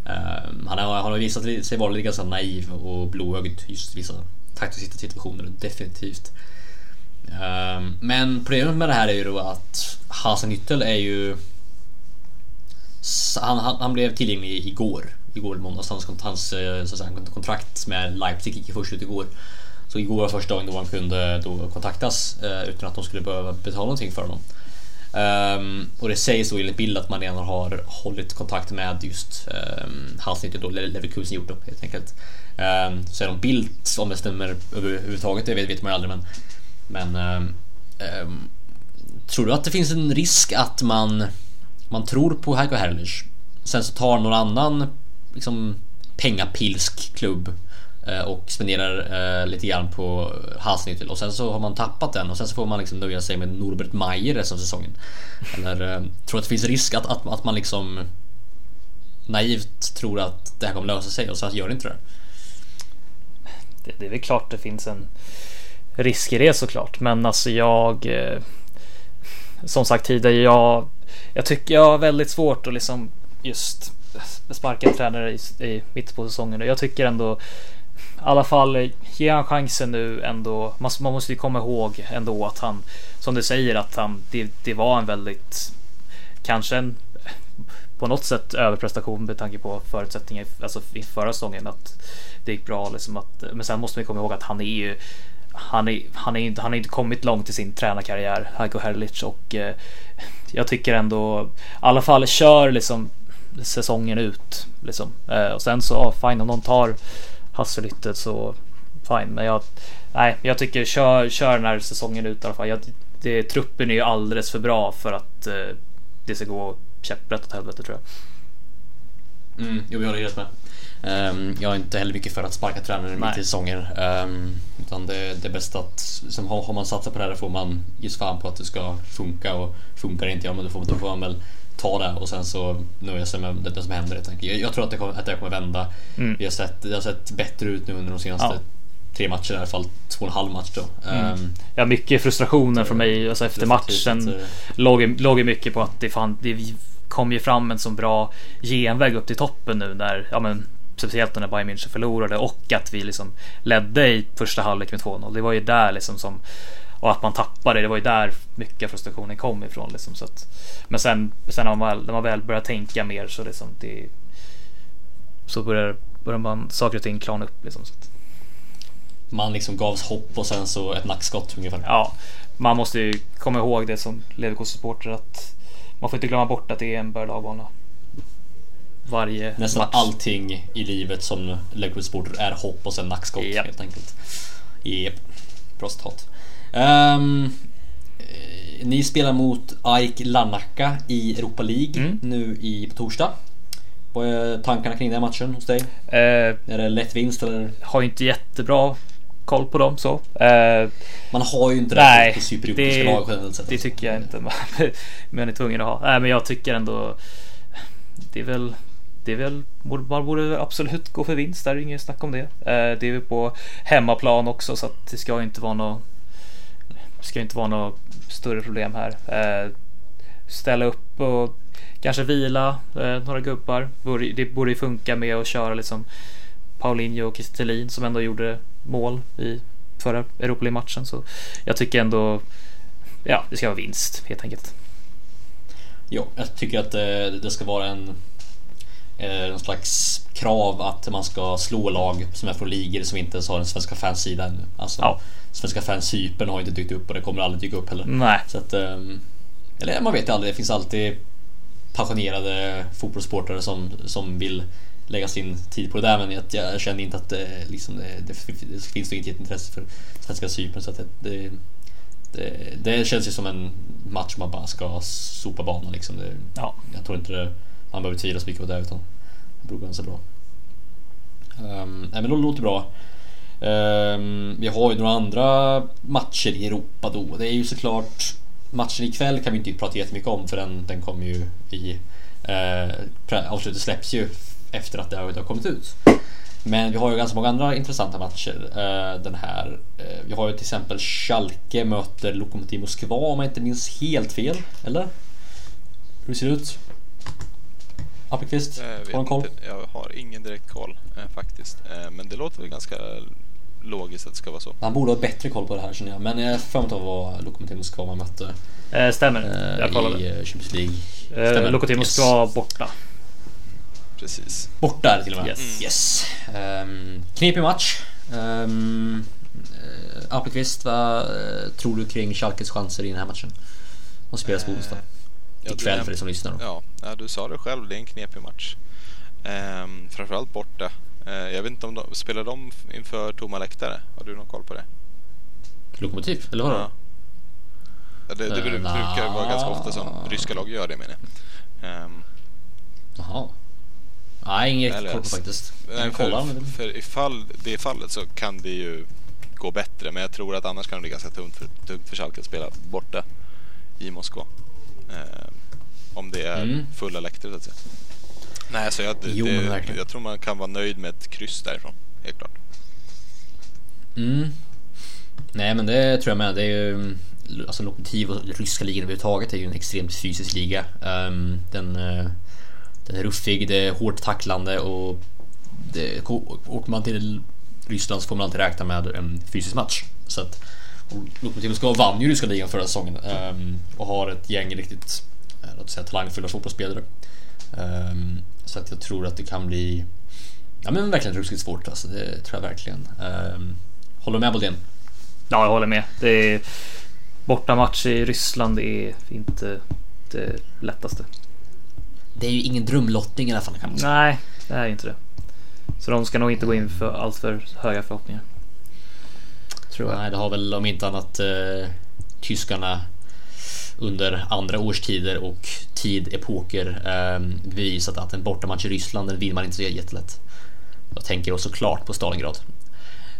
ehm, han, har, han har visat sig vara lite ganska naiv och blåögd just i vissa taktiska situationer, definitivt. Um, men problemet med det här är ju då att Hasenhüttel är ju... Han, han, han blev tillgänglig igår igår måndags. Hans, hans så säga, kontrakt med Leipzig gick först ut igår. Så igår var första dagen då han kunde då kontaktas eh, utan att de skulle behöva betala någonting för honom. Um, och det sägs då enligt bild att man redan har hållit kontakt med just ehm, um, halsnittet då Leverkusen gjort upp helt enkelt. Um, så är de bild om det stämmer överhuvudtaget, det vet, vet man ju aldrig men men um, tror du att det finns en risk att man man tror på Heiko Herrlich sen så tar någon annan liksom pengapilsk klubb eh, och spenderar eh, lite grann på Halsnyttel och sen så har man tappat den och sen så får man liksom nöja sig med Norbert Mayer resten av säsongen. Eller eh, tror att det finns risk att, att, att man liksom naivt tror att det här kommer lösa sig och så gör det inte det. det. Det är väl klart det finns en risk i det såklart, men alltså jag eh, som sagt tidigare, jag, jag tycker jag har väldigt svårt att liksom just sparka en tränare i, i mitt på säsongen jag tycker ändå i alla fall ge han chansen nu ändå. Man, man, måste ju komma ihåg ändå att han, som du säger, att han, det, det var en väldigt, kanske en på något sätt överprestation med tanke på förutsättningar alltså i förra säsongen att det gick bra liksom att, men sen måste man komma ihåg att han är ju han är, han är inte, han har inte kommit långt i sin tränarkarriär, Heiko Herrlich och eh, jag tycker ändå, i alla fall kör liksom säsongen ut. Liksom. Eh, och sen så, fine om någon tar Hasselhyttet så fine. Men jag, nej, jag tycker kör, kör den här säsongen ut i alla fall. Jag, det, truppen är ju alldeles för bra för att eh, det ska gå käpprätt åt helvete tror jag. Mm, jo, jag håller helt med. Um, jag är inte heller mycket för att sparka tränare mitt i säsongen. Um, utan det, det är bäst att, som har, har man satsat på det här får man ge fan på att det ska funka och funkar det inte, ja men då får, då får man väl ta det och sen så nöja sig med det, som händer. Jag, jag tror att det kommer, att det kommer vända. Mm. Vi har sett, det har sett bättre ut nu under de senaste ja. tre matcherna i alla fall. Två och en halv match då. Mm. Um, ja, mycket frustrationer från mig alltså efter matchen. Låg, låg mycket på att det, fan, det kom ju fram en så bra genväg upp till toppen nu när, ja men speciellt när Bayern München förlorade och att vi liksom ledde i första halvlek med 2-0. Det var ju där liksom som och att man tappade, det var ju där mycket frustrationen kom ifrån. Liksom, så att, men sen, sen när, man väl, när man väl börjar tänka mer så, liksom, det, så börjar, börjar man saker och ting klarna upp. Liksom, så att. Man liksom gavs hopp och sen så ett nackskott ungefär. Ja, man måste ju komma ihåg det som Leverkusen-supporter att man får inte glömma bort att det är en berg Varje Nästan match. allting i livet som Liverpool-supporter är hopp och sen nackskott Japp. helt enkelt. Japp. Bra citat. Eh, ni spelar mot AIK Larnaca i Europa League Mm. nu i, på torsdag. Vad är tankarna kring den matchen hos dig? Eh, Är det lätt vinst eller? har inte jättebra koll på dem så. Eh, Man har ju inte det Nej, på supereuropeiska det, lag generellt sett. det tycker jag inte. <laughs> Men är tvungen att ha. Nej, men jag tycker ändå. Det är väl. Det är väl. Man borde absolut gå för vinst. Där är inget snack om det. Eh, Det är väl på hemmaplan också så att det ska inte vara något. Ska inte vara något större problem här. Eh, Ställa upp och kanske vila eh, några gubbar. Det borde ju funka med att köra liksom Paulinho och Kristelin som ändå gjorde mål i förra Europa League-matchen. Så jag tycker ändå, ja, det ska vara vinst helt enkelt. Ja, jag tycker att eh, det ska vara en eh, någon slags krav att man ska slå lag som är från ligor som inte ens har en svenska fanssida ännu. Alltså, Ja. Svenska fans Cypern har inte dykt upp och det kommer aldrig dyka upp heller. Nej, Så att, ehm, eller man vet ju aldrig, det finns alltid passionerade fotbollssportare som, som vill lägga sin tid på det där men jag, jag känner inte att det, liksom, det, det, finns ett intresse för svenska Cypern så att det, det, det, det känns ju som en match man bara ska sopa banan liksom. Det, ja, jag tror inte det, man behöver tvivla så mycket på det utan det beror ganska bra. Um, nej men det låter bra. Um, vi har ju några andra matcher i Europa då. Det är ju såklart matchen ikväll kan vi inte prata jättemycket om för den, den kommer ju i... Uh, avslutet släpps ju efter att det har, det har kommit ut. Men vi har ju ganska många andra intressanta matcher eh, den här. Eh, vi har ju till exempel Schalke möter Lokomotiv Moskva om jag inte minns helt fel. Eller? Hur ser det ut? Appelqvist? Jag, Har du koll? inte. jag har ingen direkt koll eh, faktiskt. Eh, men det låter väl ganska logiskt att det ska vara så. Han borde ha bättre koll på det här känner jag. Men jag har för mig att det var Lokomotiv Moskva man mötte eh, stämmer. eh, jag kollade. i eh, Champions League. Eh. Lokomotiv Yes. Moskva borta. Precis. Borta är det till och med. Yes. yes. Um, knepig match. Um, Appelqvist, vad eh, tror du kring Schalkes chanser i den här matchen? De spelas på onsdag. Ja, du Ikväll näm- för dig som lyssnar. Ja, ja, du sa det själv. Det är en knepig match. Ehm, framförallt borta. Eh, jag vet inte om de spelar de inför tomma läktare. Har du någon koll på det? Lokomotiv, eller vadå? Ja. Det, det bru- brukar vara ganska ofta som ryska lag gör det menar jag. Ehm, Jaha. Nej, riktigt Eller- koll på faktiskt. Nej, du för, för ifall det är fallet så kan det ju gå bättre. Men jag tror att annars kan det bli ganska tungt för, tungt för Schalke att spela borta i Moskva. Ehm, om det är Mm. fulla läktare så att säga. Nej, så jag, det, Jo, det, jag tror man kan vara nöjd med ett kryss därifrån. Helt klart. Mm. Nej men det tror jag med. Det är ju, alltså Lokomotiv och ryska ligan överhuvudtaget är ju en extremt fysisk liga. Ehm, den, eh, den är ruffig, det är hårt tacklande och det, åker man till Ryssland så får man alltid räkna med en fysisk match. Så att, Lokomotiv Moskva vann ju ryska ligan förra säsongen ehm, och har ett gäng riktigt låt säga, talangfulla fotbollsspelare. Ehm, så att jag tror att det kan bli Ja men verkligen ruskigt svårt alltså, det tror jag verkligen. Um, håller du med Boldén? Ja, jag håller med. Det är bortamatch i Ryssland är inte det lättaste. Det är ju ingen drömlottning i alla fall kan man säga. Nej, det är inte det. Så de ska nog inte gå in för allt för höga förhoppningar. Tror jag. Nej, det har väl om inte annat eh, tyskarna under andra årstider och tid-epoker eh, bevisat att en bortamatch i Ryssland den vinner man inte så jättelätt. Jag tänker då såklart på Stalingrad.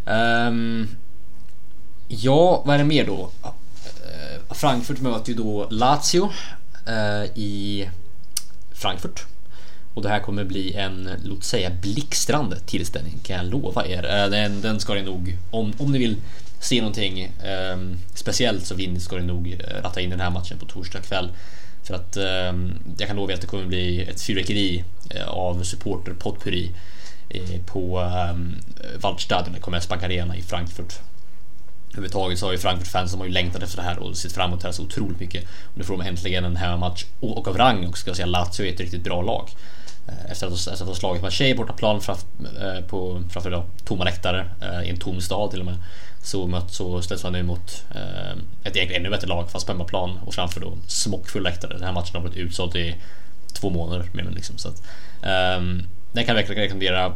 Um, ja, vad är det mer då? Uh, Frankfurt möter ju då Lazio uh, i Frankfurt. Och det här kommer bli en, låt säga blixtrande tillställning kan jag lova er. Uh, Den, den ska ni nog, om, om ni vill se någonting eh, speciellt så vinner ska ni nog eh, ratta in den här matchen på torsdag kväll. För att eh, jag kan lova er att det kommer bli ett fyrverkeri eh, av supporter potpurri eh, på eh, Waldstadion, Commerzbank Arena i Frankfurt. Överhuvudtaget så har ju Frankfurt-fans som har ju längtat efter det här och sett fram emot det här så otroligt mycket. Och nu får de äntligen en hemmamatch och, och av rang också ska jag säga. Lazio är ett riktigt bra lag. Eh, efter att, efter att ha slagit Marseille bortaplan framför, eh, på, framför då, tomma läktare eh, i en tom stad till och med så, så ställs man nu mot eh, ett egentligen ännu bättre lag fast på hemmaplan och framför då smockfull läktare. Den här matchen har varit utsåld i två månader mer liksom, så att, ehm, um, Den kan jag verkligen rekommendera.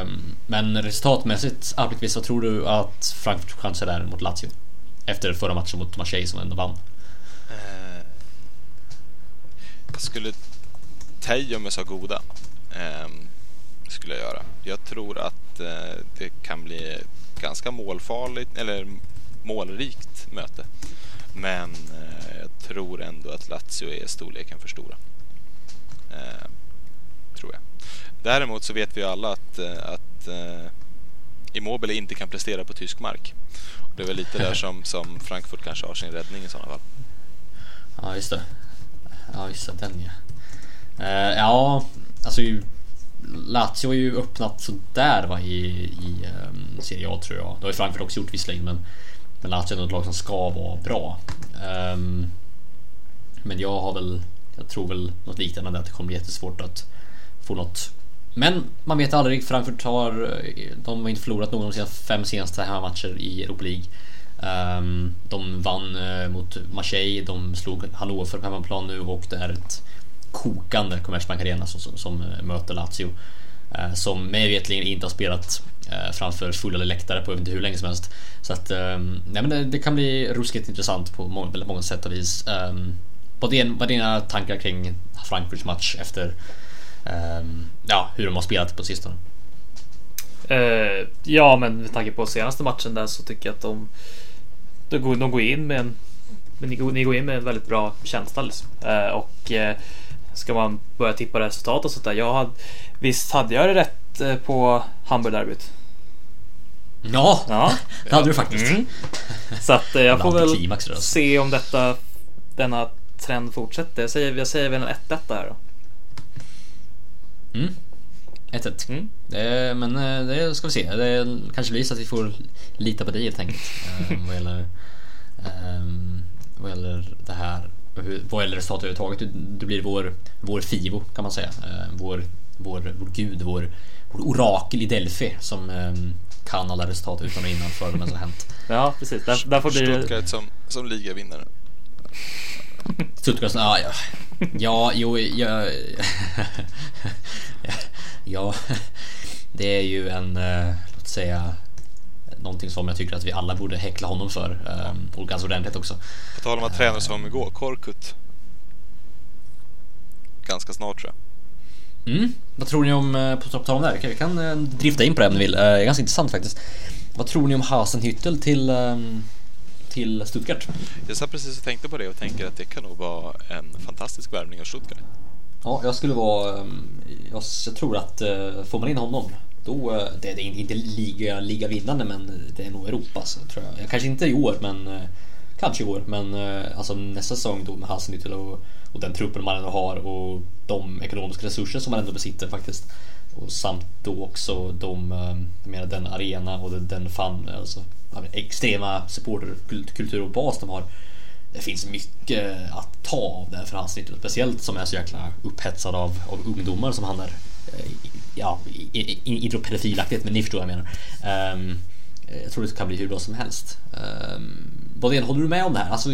Um, men resultatmässigt, Appelqvist, vad tror du att Frankfurt chanser är mot Lazio? Efter förra matchen mot Marseille som ändå vann. Eh, jag skulle ta i om jag sa goda. Eh, skulle jag göra. Jag tror att eh, det kan bli ganska målfarligt eller målrikt möte. Men eh, jag tror ändå att Lazio är storleken för stora. Eh, tror jag. Däremot så vet vi alla att, eh, att eh, Immobile inte kan prestera på tysk mark. Det är väl lite där <laughs> som, som Frankfurt kanske har sin räddning i sådana fall. Ja, just det. Ja, just det. Den ja. Uh, ja, alltså Lazio har ju öppnat sådär va i, i um, Serie A tror jag. Det har ju Frankfurt också gjort visserligen men, men Lazio är ändå ett lag som ska vara bra. Um, men jag har väl, jag tror väl något liknande att det kommer bli jättesvårt att få något men man vet aldrig. Frankfurt har, eh, de har inte förlorat någon av sina fem senaste hemmamatcher i Europa League. Um, de vann uh, mot Marseille, de slog Hannover på hemmaplan nu och det är ett kokande Commerzbank Arena som, som, som eh, möter Lazio. Eh, som mig vetligen inte har spelat eh, framför fulla läktare på inte hur länge som helst. Så att, ehm, nej men det, det, kan bli ruskigt intressant på många, väldigt många sätt och vis. Ehm, vad är dina tankar kring Frankfurts match efter ehm, ja, hur de har spelat på sistone. Uh, ja, men med tanke på senaste matchen där så tycker jag att de, de, går, de går in med en men ni, ni går in med en väldigt bra känsla liksom. uh, och uh, ska man börja tippa resultat och sånt där. Jag hade, visst hade jag det rätt på Hamburg-derbyt? Ja, ja, <laughs> det hade du faktiskt. Mm. Så att jag får väl se om detta denna trend fortsätter. Jag säger, jag säger väl en 1-1 där då. Mm. 1-1. Mm. Det, men eh, det ska vi se. Det kanske blir så att vi får lita på dig helt enkelt. eh, vad, gäller, <laughs> eh, vad gäller det här. Hur, vad gäller resultatet överhuvudtaget. Du blir vår, vår Fivo kan man säga. Eh, vår, vår, vår gud, vår, vår orakel i Delphi som eh, kan alla resultat utan och innan för vad som har hänt. <laughs> Ja, precis. Där, där får bli... Stuttgart som, som ligavinnare. <laughs> Stuttgart, ja, ja. Ja, jo, ja, <laughs> ja, det är ju en, eh, låt säga, någonting som jag tycker att vi alla borde häckla honom för. Och ganska ordentligt också. På tal om att träna som igår, Korkut. Ganska snart tror jag. Mm. Vad tror ni om, eh, på tal om det här, vi kan eh, drifta in på det om ni vill. Ganska intressant faktiskt. Vad tror ni om Hasenhüttel till um, till Stuttgart. Jag satt precis och tänkte på det och tänker att det kan nog vara en fantastisk värvning av Stuttgart. Ja, jag skulle vara... Ehm, jag, jag tror att eh, får man in honom då, eh, det, det är inte liga, liga vinnande men det är nog Europas tror jag. Eh, kanske inte i år men eh, kanske i år men alltså nästa säsong då med Hasenhüttl och, och den truppen man ändå har och de ekonomiska resurser som man ändå besitter faktiskt. Och samt då också de, jag menar den arena och den fan, alltså extrema supporterkultur och bas de har. Det finns mycket att ta av det för hans nytta. Speciellt som är så jäkla upphetsad av, av ungdomar som han är. Eh, ja, inte pedofilaktigt men ni förstår vad jag menar. Um, jag tror det kan bli hur bra som helst. Um, Bodén, håller du med om det här? Alltså,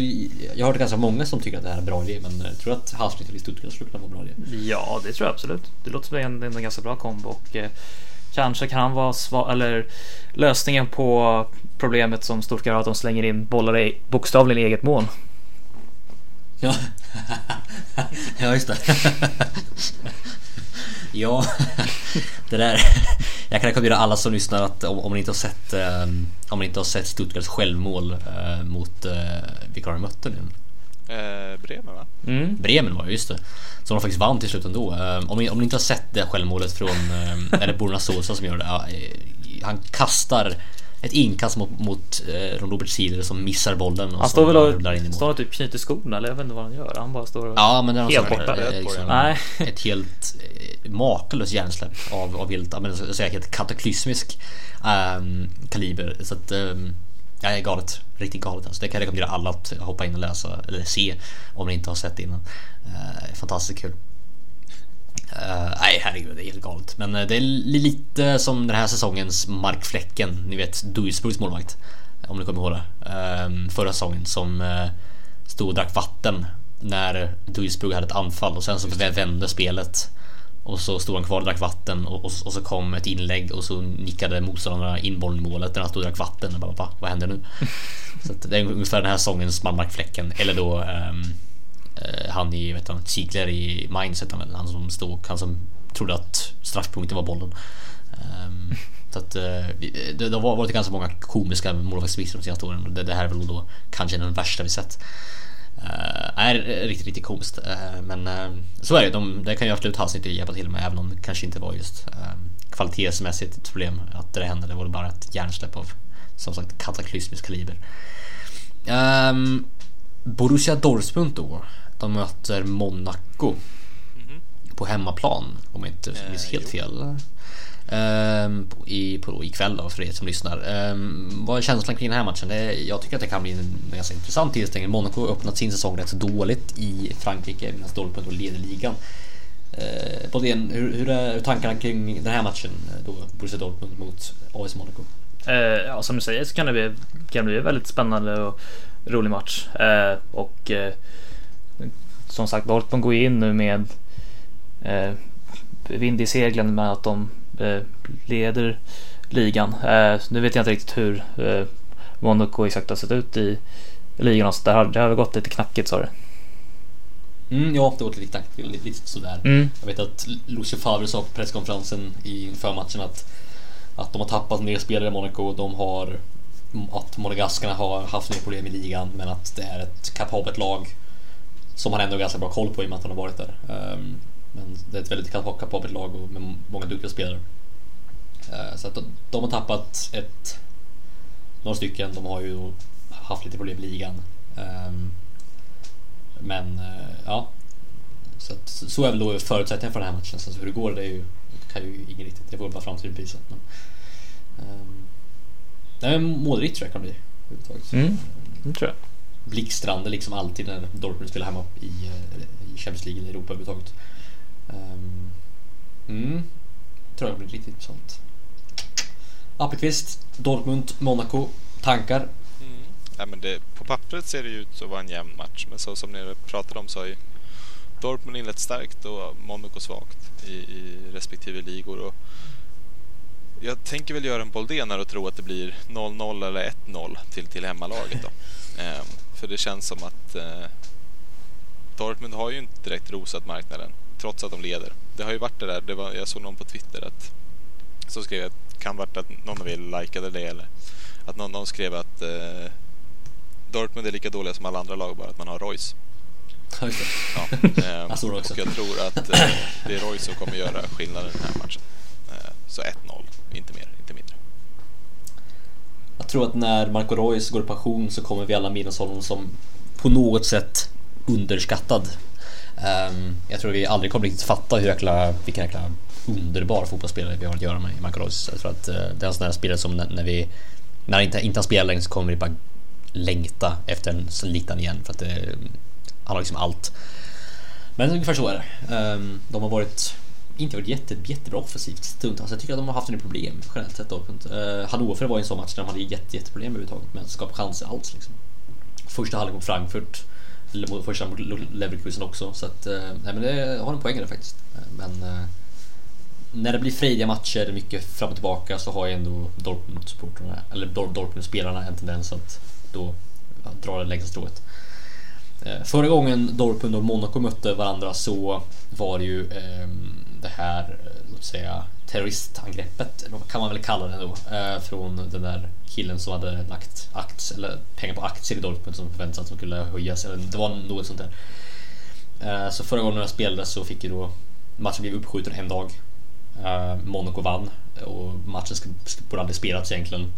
jag har hört ganska många som tycker att det här är en bra idé, men jag tror att Halsnytt i Stuttgart skulle kunna vara en bra idé. Ja, det tror jag absolut. Det låter som en, en ganska bra kombo och eh, Kanske kan han vara svar, eller lösningen på problemet som Stuttgart har att de slänger in bollar i bokstavligen i eget mål. Ja, <laughs> ja just det. <laughs> ja, <laughs> det där. Jag kan rekommendera alla som lyssnar att om, om ni inte har sett um, om ni inte har sett Stuttgarts självmål uh, mot uh, vilka har de mött nu? Eh, Bremen va? Mm. Bremen var det, just det. Som de faktiskt vann till slut ändå. Eh, om, ni, om ni inte har sett det självmålet från, eh, är det Borna Sosa som gör det? Eh, han kastar ett inkast mot, mot eh, Robert Sealer som missar bollen. Och han står väl och står typ knyter skorna eller jag vet inte vad han gör. Han bara står och ja, men det är helt borta. Liksom, Nej. Ett helt makalöst hjärnsläpp av, av helt, säga, helt kataklysmisk um, kaliber. Så att um, Ja, det är galet. Riktigt galet alltså. Det kan jag rekommendera alla att hoppa in och läsa eller se om ni inte har sett det innan. Uh, fantastiskt kul. Uh, nej herregud, det är helt galet. Men uh, det är lite som den här säsongens Mark Fläcken, ni vet Duisburgs målvakt. Om ni kommer ihåg det. Ehm, förra säsongen som eh, stod och drack vatten när Duisburg hade ett anfall och sen så vände spelet. Och så stod han kvar och drack vatten och, och, och så kom ett inlägg och så nickade motståndarna in bollen i målet när han stod och drack vatten. Och bara, Va, vad händer nu? <laughs> så det är ungefär den här säsongens Malmarkfläcken. Eller då um, uh, han i, vet du, Ziegler i Mainz han, han som stod, han som trodde att straffpunkten var bollen. Um, så att, uh, det, det har varit ganska många komiska målvaktsmissar de senaste åren. Det, det här är väl då kanske den värsta vi sett. Uh, är riktigt, riktigt komiskt. Uh, men uh, så är det. De, det kan ju absolut Hasse inte hjälpa till med även om det kanske inte var just kvalitetsmässigt ett problem att det hände. Det var bara ett hjärnsläpp av som sagt kataklysmisk kaliber. Um, Borussia Dortmund då. De möter Monaco. Mm -hmm. På hemmaplan om jag inte minns helt fel. Um, i, på, ikväll då för er som lyssnar. Um, vad är känslan kring den här matchen? Det, jag tycker att det kan bli en ganska intressant tillställning. Monaco har öppnat sin säsong rätt så dåligt i Frankrike medan Dortmund leder ligan. Ehm, uh, Bodén, hur, hur är tankarna kring den här matchen då? Borussia Dortmund mot AS Monaco? Uh, ja, som du säger så kan det bli, kan det bli en väldigt spännande och rolig match. Uh, och eh, som sagt, Dortmund går in nu med eh, vind i seglen med att de leder ligan. Eh, nu vet jag inte riktigt hur eh, Monaco exakt har sett ut i ligan. Så det har, det har gått lite knackigt sa du. Mm, ja, det har gått lite lite, lite sådär. Mm. Jag vet att Lucio Favre sa på presskonferensen inför matchen att, att de har tappat mer spelare i Monaco. De har att monegaskarna har haft mer problem i ligan men att det är ett kapabelt lag som han ändå har ganska bra koll på i och med att han har varit där. Um, men det är ett väldigt kapabelt lag och med många duktiga spelare. Eh, så att de har tappat ett, några stycken. De har ju haft lite problem i ligan. Ehm, men eh, ja, så, att, så är väl då förutsättningen för den här matchen. Så hur det går det är ju, kan ju ingen riktigt, det får bara framtiden visa. Men, um, nej, men målrikt tror jag kan bli. Mm, det tror jag. Blixtrande liksom alltid när Dortmund spelar hemma i, eh, i Champions League i Europa överhuvudtaget. Um, mm, tror jag blir riktigt intressant. Appelqvist, Dortmund, Monaco. Tankar? Mm. Ja, men det, på pappret ser det ut att vara en jämn match men så som ni pratade om så har ju Dortmund inlett starkt och Monaco svagt i, i respektive ligor. Och jag tänker väl göra en Boldén och tro att det blir 0-0 eller 1-0 till, till hemmalaget. Då. <laughs> Ehm, för det känns som att eh, Dortmund har ju inte direkt rosat marknaden trots att de leder. Det har ju varit det där, det var, jag såg någon på Twitter att så skrev att kan varit att någon av er likade det eller att någon, någon skrev att eh, Dortmund är lika dåliga som alla andra lag bara att man har Royce. Ja, <laughs> eh, jag. Och jag tror att eh, det är Royce som kommer göra skillnaden den här matchen. Eh, så 1-0, inte mer, inte mindre. Jag tror att när Marco Reus går i pension så kommer vi alla minnas honom som på något sätt underskattad Um, jag tror vi aldrig kommer riktigt fatta hur jäkla, vilken jäkla underbar fotbollsspelare vi har att göra med i Marco Reus. Jag tror att eh, uh, det är en sån där spelare som när, när vi när han inte, inte han spelar längre så kommer vi bara längta efter en så liten igen för att det, han har liksom allt. Men ungefär så är det. Um, de har varit inte varit jätte, jättebra offensivt stundtals. Alltså jag tycker att de har haft en problem generellt sett. Uh, eh, Hannover var en sån match där de hade jätte, jätteproblem överhuvudtaget med att skapa chanser alls. Liksom. Första halvlek mot Frankfurt första mot Leverkusen också. Så att, eh, nej, men det har en poäng där faktiskt. Men eh, när det blir frejdiga matcher, mycket fram och tillbaka, så har ju ändå Dortmund-supportrarna, eller Dortmund-spelarna en tendens att då dra det längsta strået. Eh, förra gången Dortmund och Monaco mötte varandra så var det ju ehm, det här, låt säga, terroristangreppet, kan man väl kalla det då, eh, från den där killen som hade lagt aktier, eller pengar på aktier i Dortmund som förväntades att de skulle höjas. Eller det var något sånt där. Eh, så förra gången jag spelade så fick ju då matchen blev uppskjuten en dag. Eh, Monaco vann och matchen borde aldrig spelats egentligen.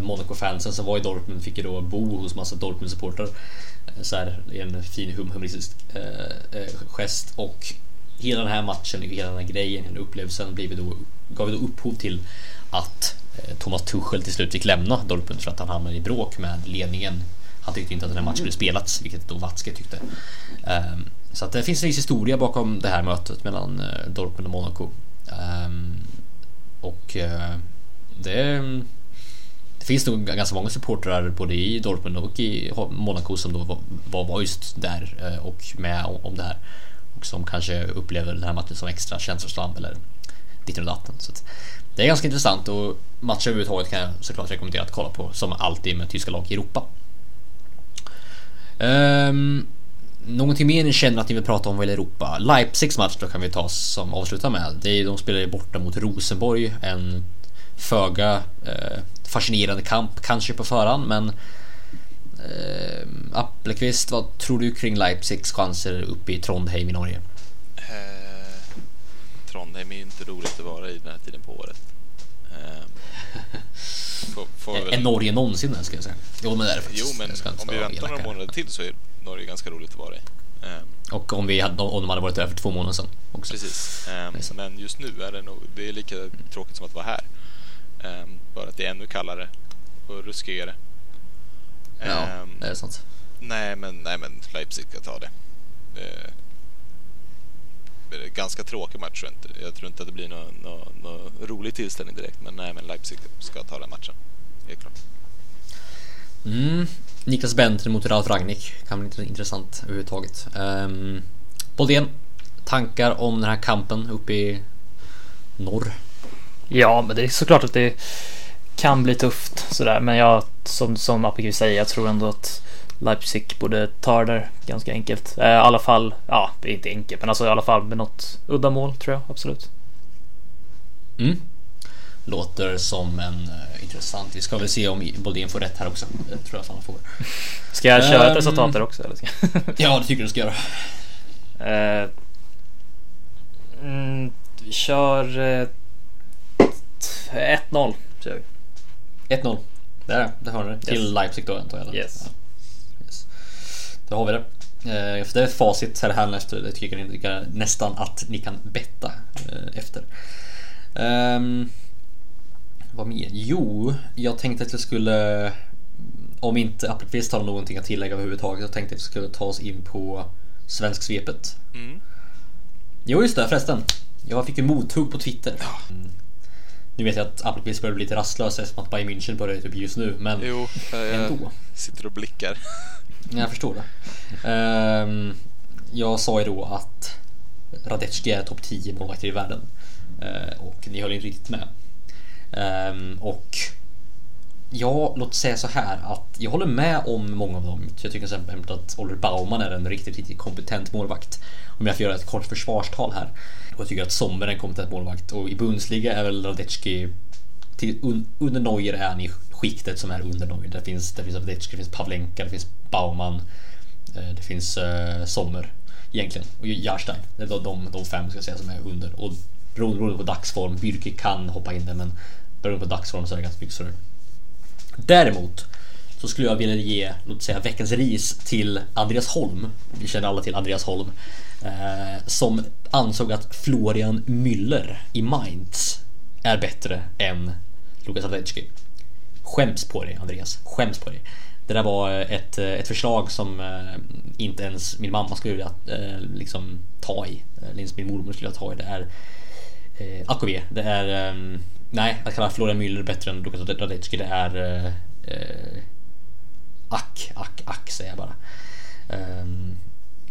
Monaco-fansen som var i Dortmund fick ju då bo hos massa Dortmund-supportrar. Så här, en fin hum humoristisk gest och hela den här matchen, hela den här grejen, hela upplevelsen blev då, gav då upphov till att Eh, Thomas Tuchel till slut fick lämna Dortmund för att han hamnade i bråk med ledningen. Han tyckte inte att den här matchen skulle spelats, vilket då Watzke tyckte. Ehm, så att det finns en viss historia bakom det här mötet mellan eh, Dortmund och Monaco. Ehm, och eh, det, Det finns nog ganska många supportrar både i Dortmund och i Monaco som då var, var just där och med om det här. Och som kanske upplever den här matchen som extra känslosam eller ditten och datten. Så det är ganska intressant och matcher överhuvudtaget kan jag såklart rekommendera att kolla på som alltid med tyska lag i Europa. Um, någonting mer ni känner att ni vill prata om vad gäller Europa? Leipzigs match då kan vi ta som avsluta med. Det är, de spelar ju borta mot Rosenborg. En föga eh, fascinerande kamp kanske på förhand men eh, Appelqvist, vad tror du kring Leipzigs chanser uppe i Trondheim i Norge? Eh, Trondheim är ju inte roligt att vara i den här tiden på året. Eh, får, får väl... Är Norge någonsin ska jag säga? Jo men det är det faktiskt. Jo men om vi väntar några månader till så är Norge ganska roligt att vara i. Eh, och om, vi hade, om de hade varit där för två månader sedan också. Precis. Eh, men just nu är det nog, det är lika tråkigt som att vara här. Um, bara att det är ännu kallare och ruskigare. Um, det är sant. Nej, men, nej, men Leipzig ska ta det. Uh, det är ganska tråkig match. Jag, inte. jag tror inte att det blir någon, någon, någon rolig tillställning direkt, men nej, men Leipzig ska ta den matchen. Helt klart. Mm. Niklas Bentner mot Ralf Ragnik kan bli intressant överhuvudtaget. Um, Boldén, tankar om den här kampen uppe i norr? Ja, men det är såklart att det kan bli tufft sådär. Men jag, som, som Apelgren säger, jag tror ändå att Leipzig borde ta det där ganska enkelt. Eh, I alla fall, ja, det är inte enkelt, men alltså i alla fall med något uddamål tror jag absolut. Mm. Låter som en uh, intressant. Vi ska väl se om Boldin får rätt här också. Det tror jag att han får. Ska jag köra um, ett resultat där också? Eller? <laughs> ja, det tycker du ska göra. Uh, mm, kör uh, 1-0 kör vi. 1-0. Där, där har det. Till yes. Leipzig då antar jag. Yes. Ja. yes. Då har vi det. Eh, det är facit här, här efter. Det tycker ni nästan att ni kan betta eh, efter. Um, vad mer? Jo, jag tänkte att jag skulle om inte Appelqvist har någonting att tillägga överhuvudtaget så tänkte jag att vi skulle ta oss in på Svensk svepet. Mm. Jo just det förresten. Jag fick ju mothugg på Twitter. Mm. Nu vet jag att Appelqvist börjar bli lite rastlös eftersom att Bayern München börjar typ just nu, men jo, jag ändå. sitter och blickar. <laughs> Jag förstår det. Um, jag sa ju då att Radetski är topp 10 målvakter i världen. Uh, och ni höll inte riktigt med. Um, och Ja, låt säga så här att jag håller med om många av dem. Jag tycker till exempel att Oliver Baumann är en riktigt, riktigt kompetent målvakt. Om jag får göra ett kort försvarstal här. Och jag tycker att Sommer är en kompetent målvakt och i Bundesliga är väl Radetski till, un, under Neuer är han i skiktet som är under Neuer. Det finns, det finns Radetski, det finns Pavlenka, det finns Baumann, eh, det finns uh, Sommer egentligen och Jarstein. Det är de, de fem ska jag säga som är under och beroende på dagsform. Bürki kan hoppa in där men beroende på dagsform så är det ganska mycket större. Däremot så skulle jag vilja ge, låt säga veckans ris till Andreas Holm. Vi känner alla till Andreas Holm. Eh, som ansåg att Florian Müller i Mainz är bättre än Lukas Radecki. Skäms på dig Andreas, skäms på dig. Det där var ett, ett förslag som eh, inte ens min mamma skulle vilja eh, liksom ta i. Eller ens min mormor skulle vilja ta i. Det är eh, AKV. Det är eh, Nej, att kalla Florian Müller bättre än Lukas Radecki det är eh, eh, ack, ack, ack säger jag bara. Um,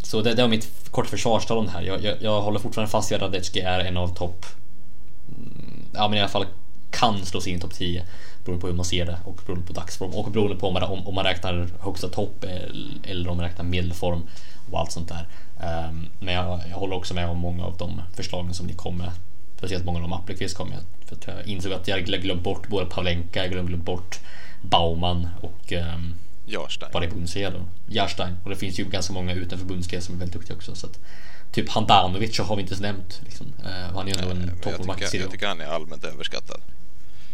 så det, det var mitt korta försvarstal om det här. Jag, jag, jag håller fortfarande fast vid att Radecki är en av topp... Mm, ja men i alla fall kan slå sig in topp 10 beroende på hur man ser det och beroende på dagsform och beroende på om man, om, om man räknar högsta topp eller om man räknar medelform och allt sånt där. Um, men jag, jag håller också med om många av de förslagen som ni kom med. Speciellt många av de Appelqvist kom med. För att jag insåg att jag glömt bort både Pavlenka, jag glömt bort Baumann och um, Jarstein. Bara i Bundesliga då. Jarstein. Och det finns ju ganska många utanför Bundesliga som är väldigt duktiga också. Så att, typ Handanovic har vi inte ens nämnt. Liksom. Uh, han är ju ändå en toppmålvakt jag, jag tycker han är allmänt överskattad.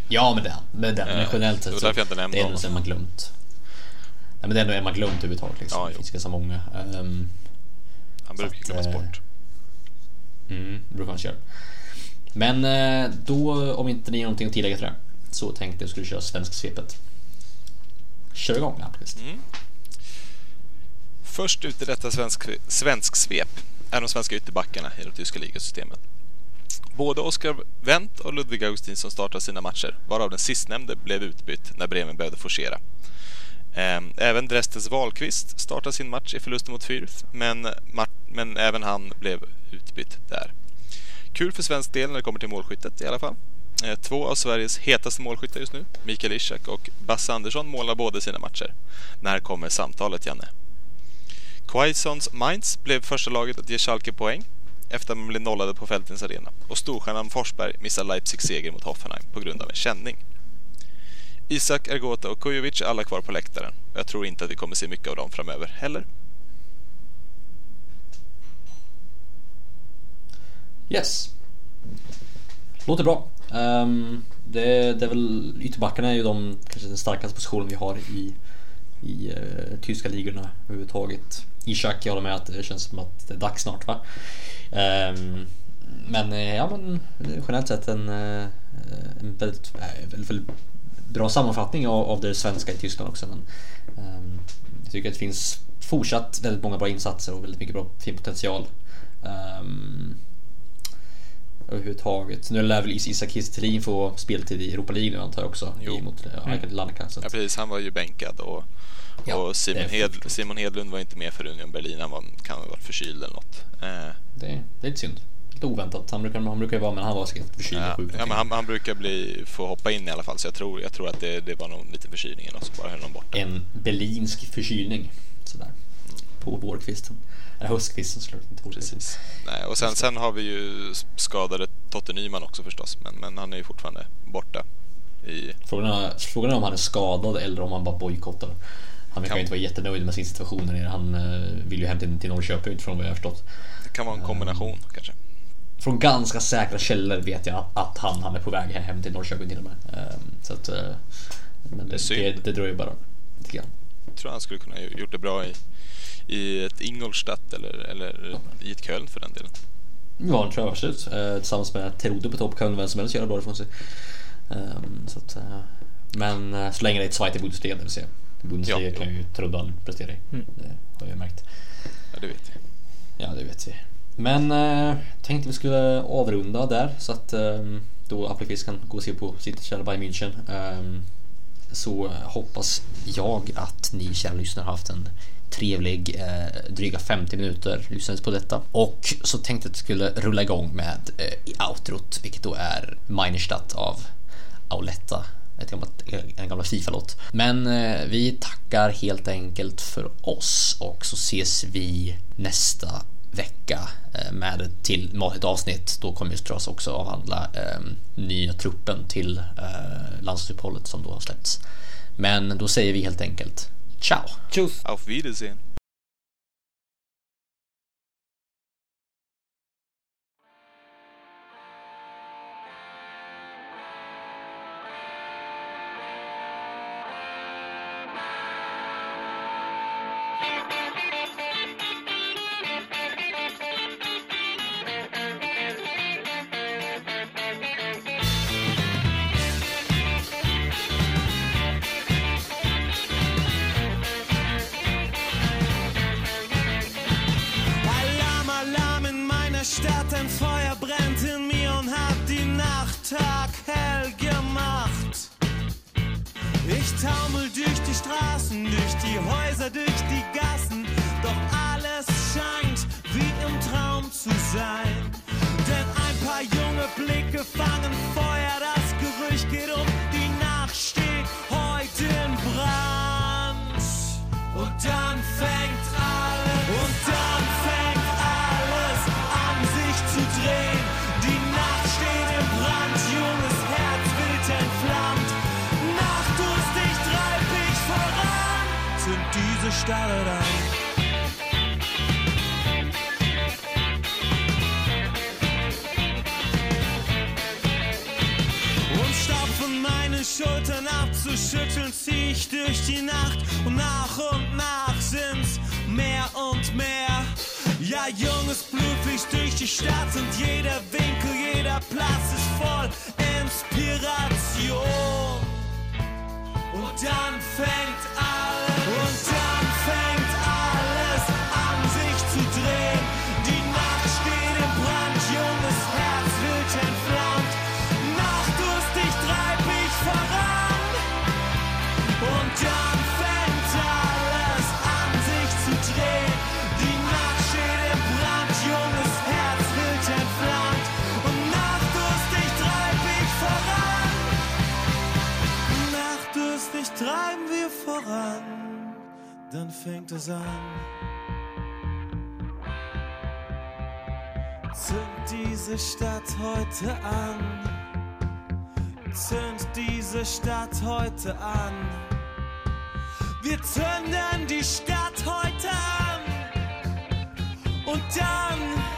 Ja, men det, men det, men generellt sett så det är ändå en man glömt. Nej, men det är ändå en man glömt överhuvudtaget. Liksom. Ja, det finns ganska många. Um, han brukar glömmas uh, bort. Mm, brukar han köra. Men eh, då, om inte ni har någonting att tillägga till det så tänkte jag att skulle köra svensksvepet. Kör igång Appelqvist. Mm. Först ut i detta svensk, svensk svep är de svenska ytterbackarna i det tyska ligasystemet. Både Oskar Wendt och Ludvig Augustinsson startade sina matcher, varav den sistnämnde blev utbytt när Bremen behövde forcera. Ehm, även Dresdes Wahlqvist startade sin match i förlusten mot Fürth, men, men även han blev utbytt där. Kul för svensk del när det kommer till målskyttet i alla fall. Eh, två av Sveriges hetaste målskyttar just nu, Mikael Ishak och Basse Andersson, målar båda sina matcher. När kommer samtalet, Janne? Quaisons Mainz blev första laget att ge Schalke poäng efter att man blev nollade på Fältins Arena och storstjärnan Forsberg missar Leipzigs seger mot Hoffenheim på grund av en känning. Isak, Ergota och Kujovic är alla kvar på läktaren. Jag tror inte att vi kommer se mycket av dem framöver heller. Yes. Låter bra. Um, det, det är väl ytterbackarna är ju de kanske den starkaste positionen vi har i, i uh, tyska ligorna överhuvudtaget. Ishak, jag håller med att det känns som att det är dags snart va? Um, men eh, ja, men generellt sett en, eh, en väldigt, väldigt, väldigt bra sammanfattning av, av, det svenska i Tyskland också. Men, um, jag tycker att det finns fortsatt väldigt många bra insatser och väldigt mycket bra fin potential. Um, överhuvudtaget. Nu lär väl Isak Kiese få speltid i Europa League nu antar jag också. Jo. Mot mm. Lanka, ja precis, han var ju bänkad och, ja, och Simon, Hed, Simon, Hedlund var inte med för Union Berlin. Han var, kan ha varit förkyld eller något. Eh. Det, är lite synd. Lite oväntat. Han brukar, han brukar ju vara, men han var säkert förkyld ja, och sjuk. Ja, men han, han, brukar bli, få hoppa in i alla fall. Så jag tror, jag tror att det, det var någon liten förkylning eller så bara höll honom borta. En berlinsk förkylning. Sådär. På vårkvisten. Eller höstkvisten såklart. Inte Precis. Nej, och sen, sen har vi ju skadade Totte Nyman också förstås. Men, men han är ju fortfarande borta. I... Frågan, är, frågan är om han är skadad eller om han bara bojkottar. Han verkar kan... inte vara jättenöjd med sin situation där nere. Han uh, vill ju hem till, till Norrköping utifrån vad jag har förstått. Det kan vara en kombination uh, kanske. Från ganska säkra källor vet jag att han, han är på väg hem till Norrköping till och med. Uh, så att, men det, det, det, det dröjer bara lite grann. Jag tror han skulle kunna gjort det bra i i ett Ingolstadt eller, eller i ett Köln för den delen. Ja, det tror jag absolut. Eh, tillsammans med Terodo på topp kan vem som helst göra bra ifrån sig. Um, så att, uh, men uh, så länge det är ett Zweite Bundesliga, det vill säga. Bundesliga ja, kan ju Terodo aldrig prestera i. Mm. Det har jag märkt. Ja, det vet vi. Ja, det vet vi. Men uh, tänkte vi skulle avrunda där så att um, då Appelqvist kan gå och se på sitt kära Bayern München. Um, så hoppas jag att ni kära lyssnare har haft en trevlig eh, dryga 50 minuter lyssnades på detta. Och så tänkte jag att jag skulle rulla igång med eh, outrot, vilket då är Meinerstadt av Auletta. Ett gammalt, eh, en gammal Fifa-låt. Men eh, vi tackar helt enkelt för oss och så ses vi nästa vecka eh, med ett till ett avsnitt. Då kommer vi förstås också avhandla eh, nya truppen till eh, landslagsuppehållet som då har släppts. Men då säger vi helt enkelt Ciao. Tschüss. Auf Wiedersehen. Fängt es an. Zünd diese Stadt heute an. Zünd diese Stadt heute an. Wir zünden die Stadt heute an. Und dann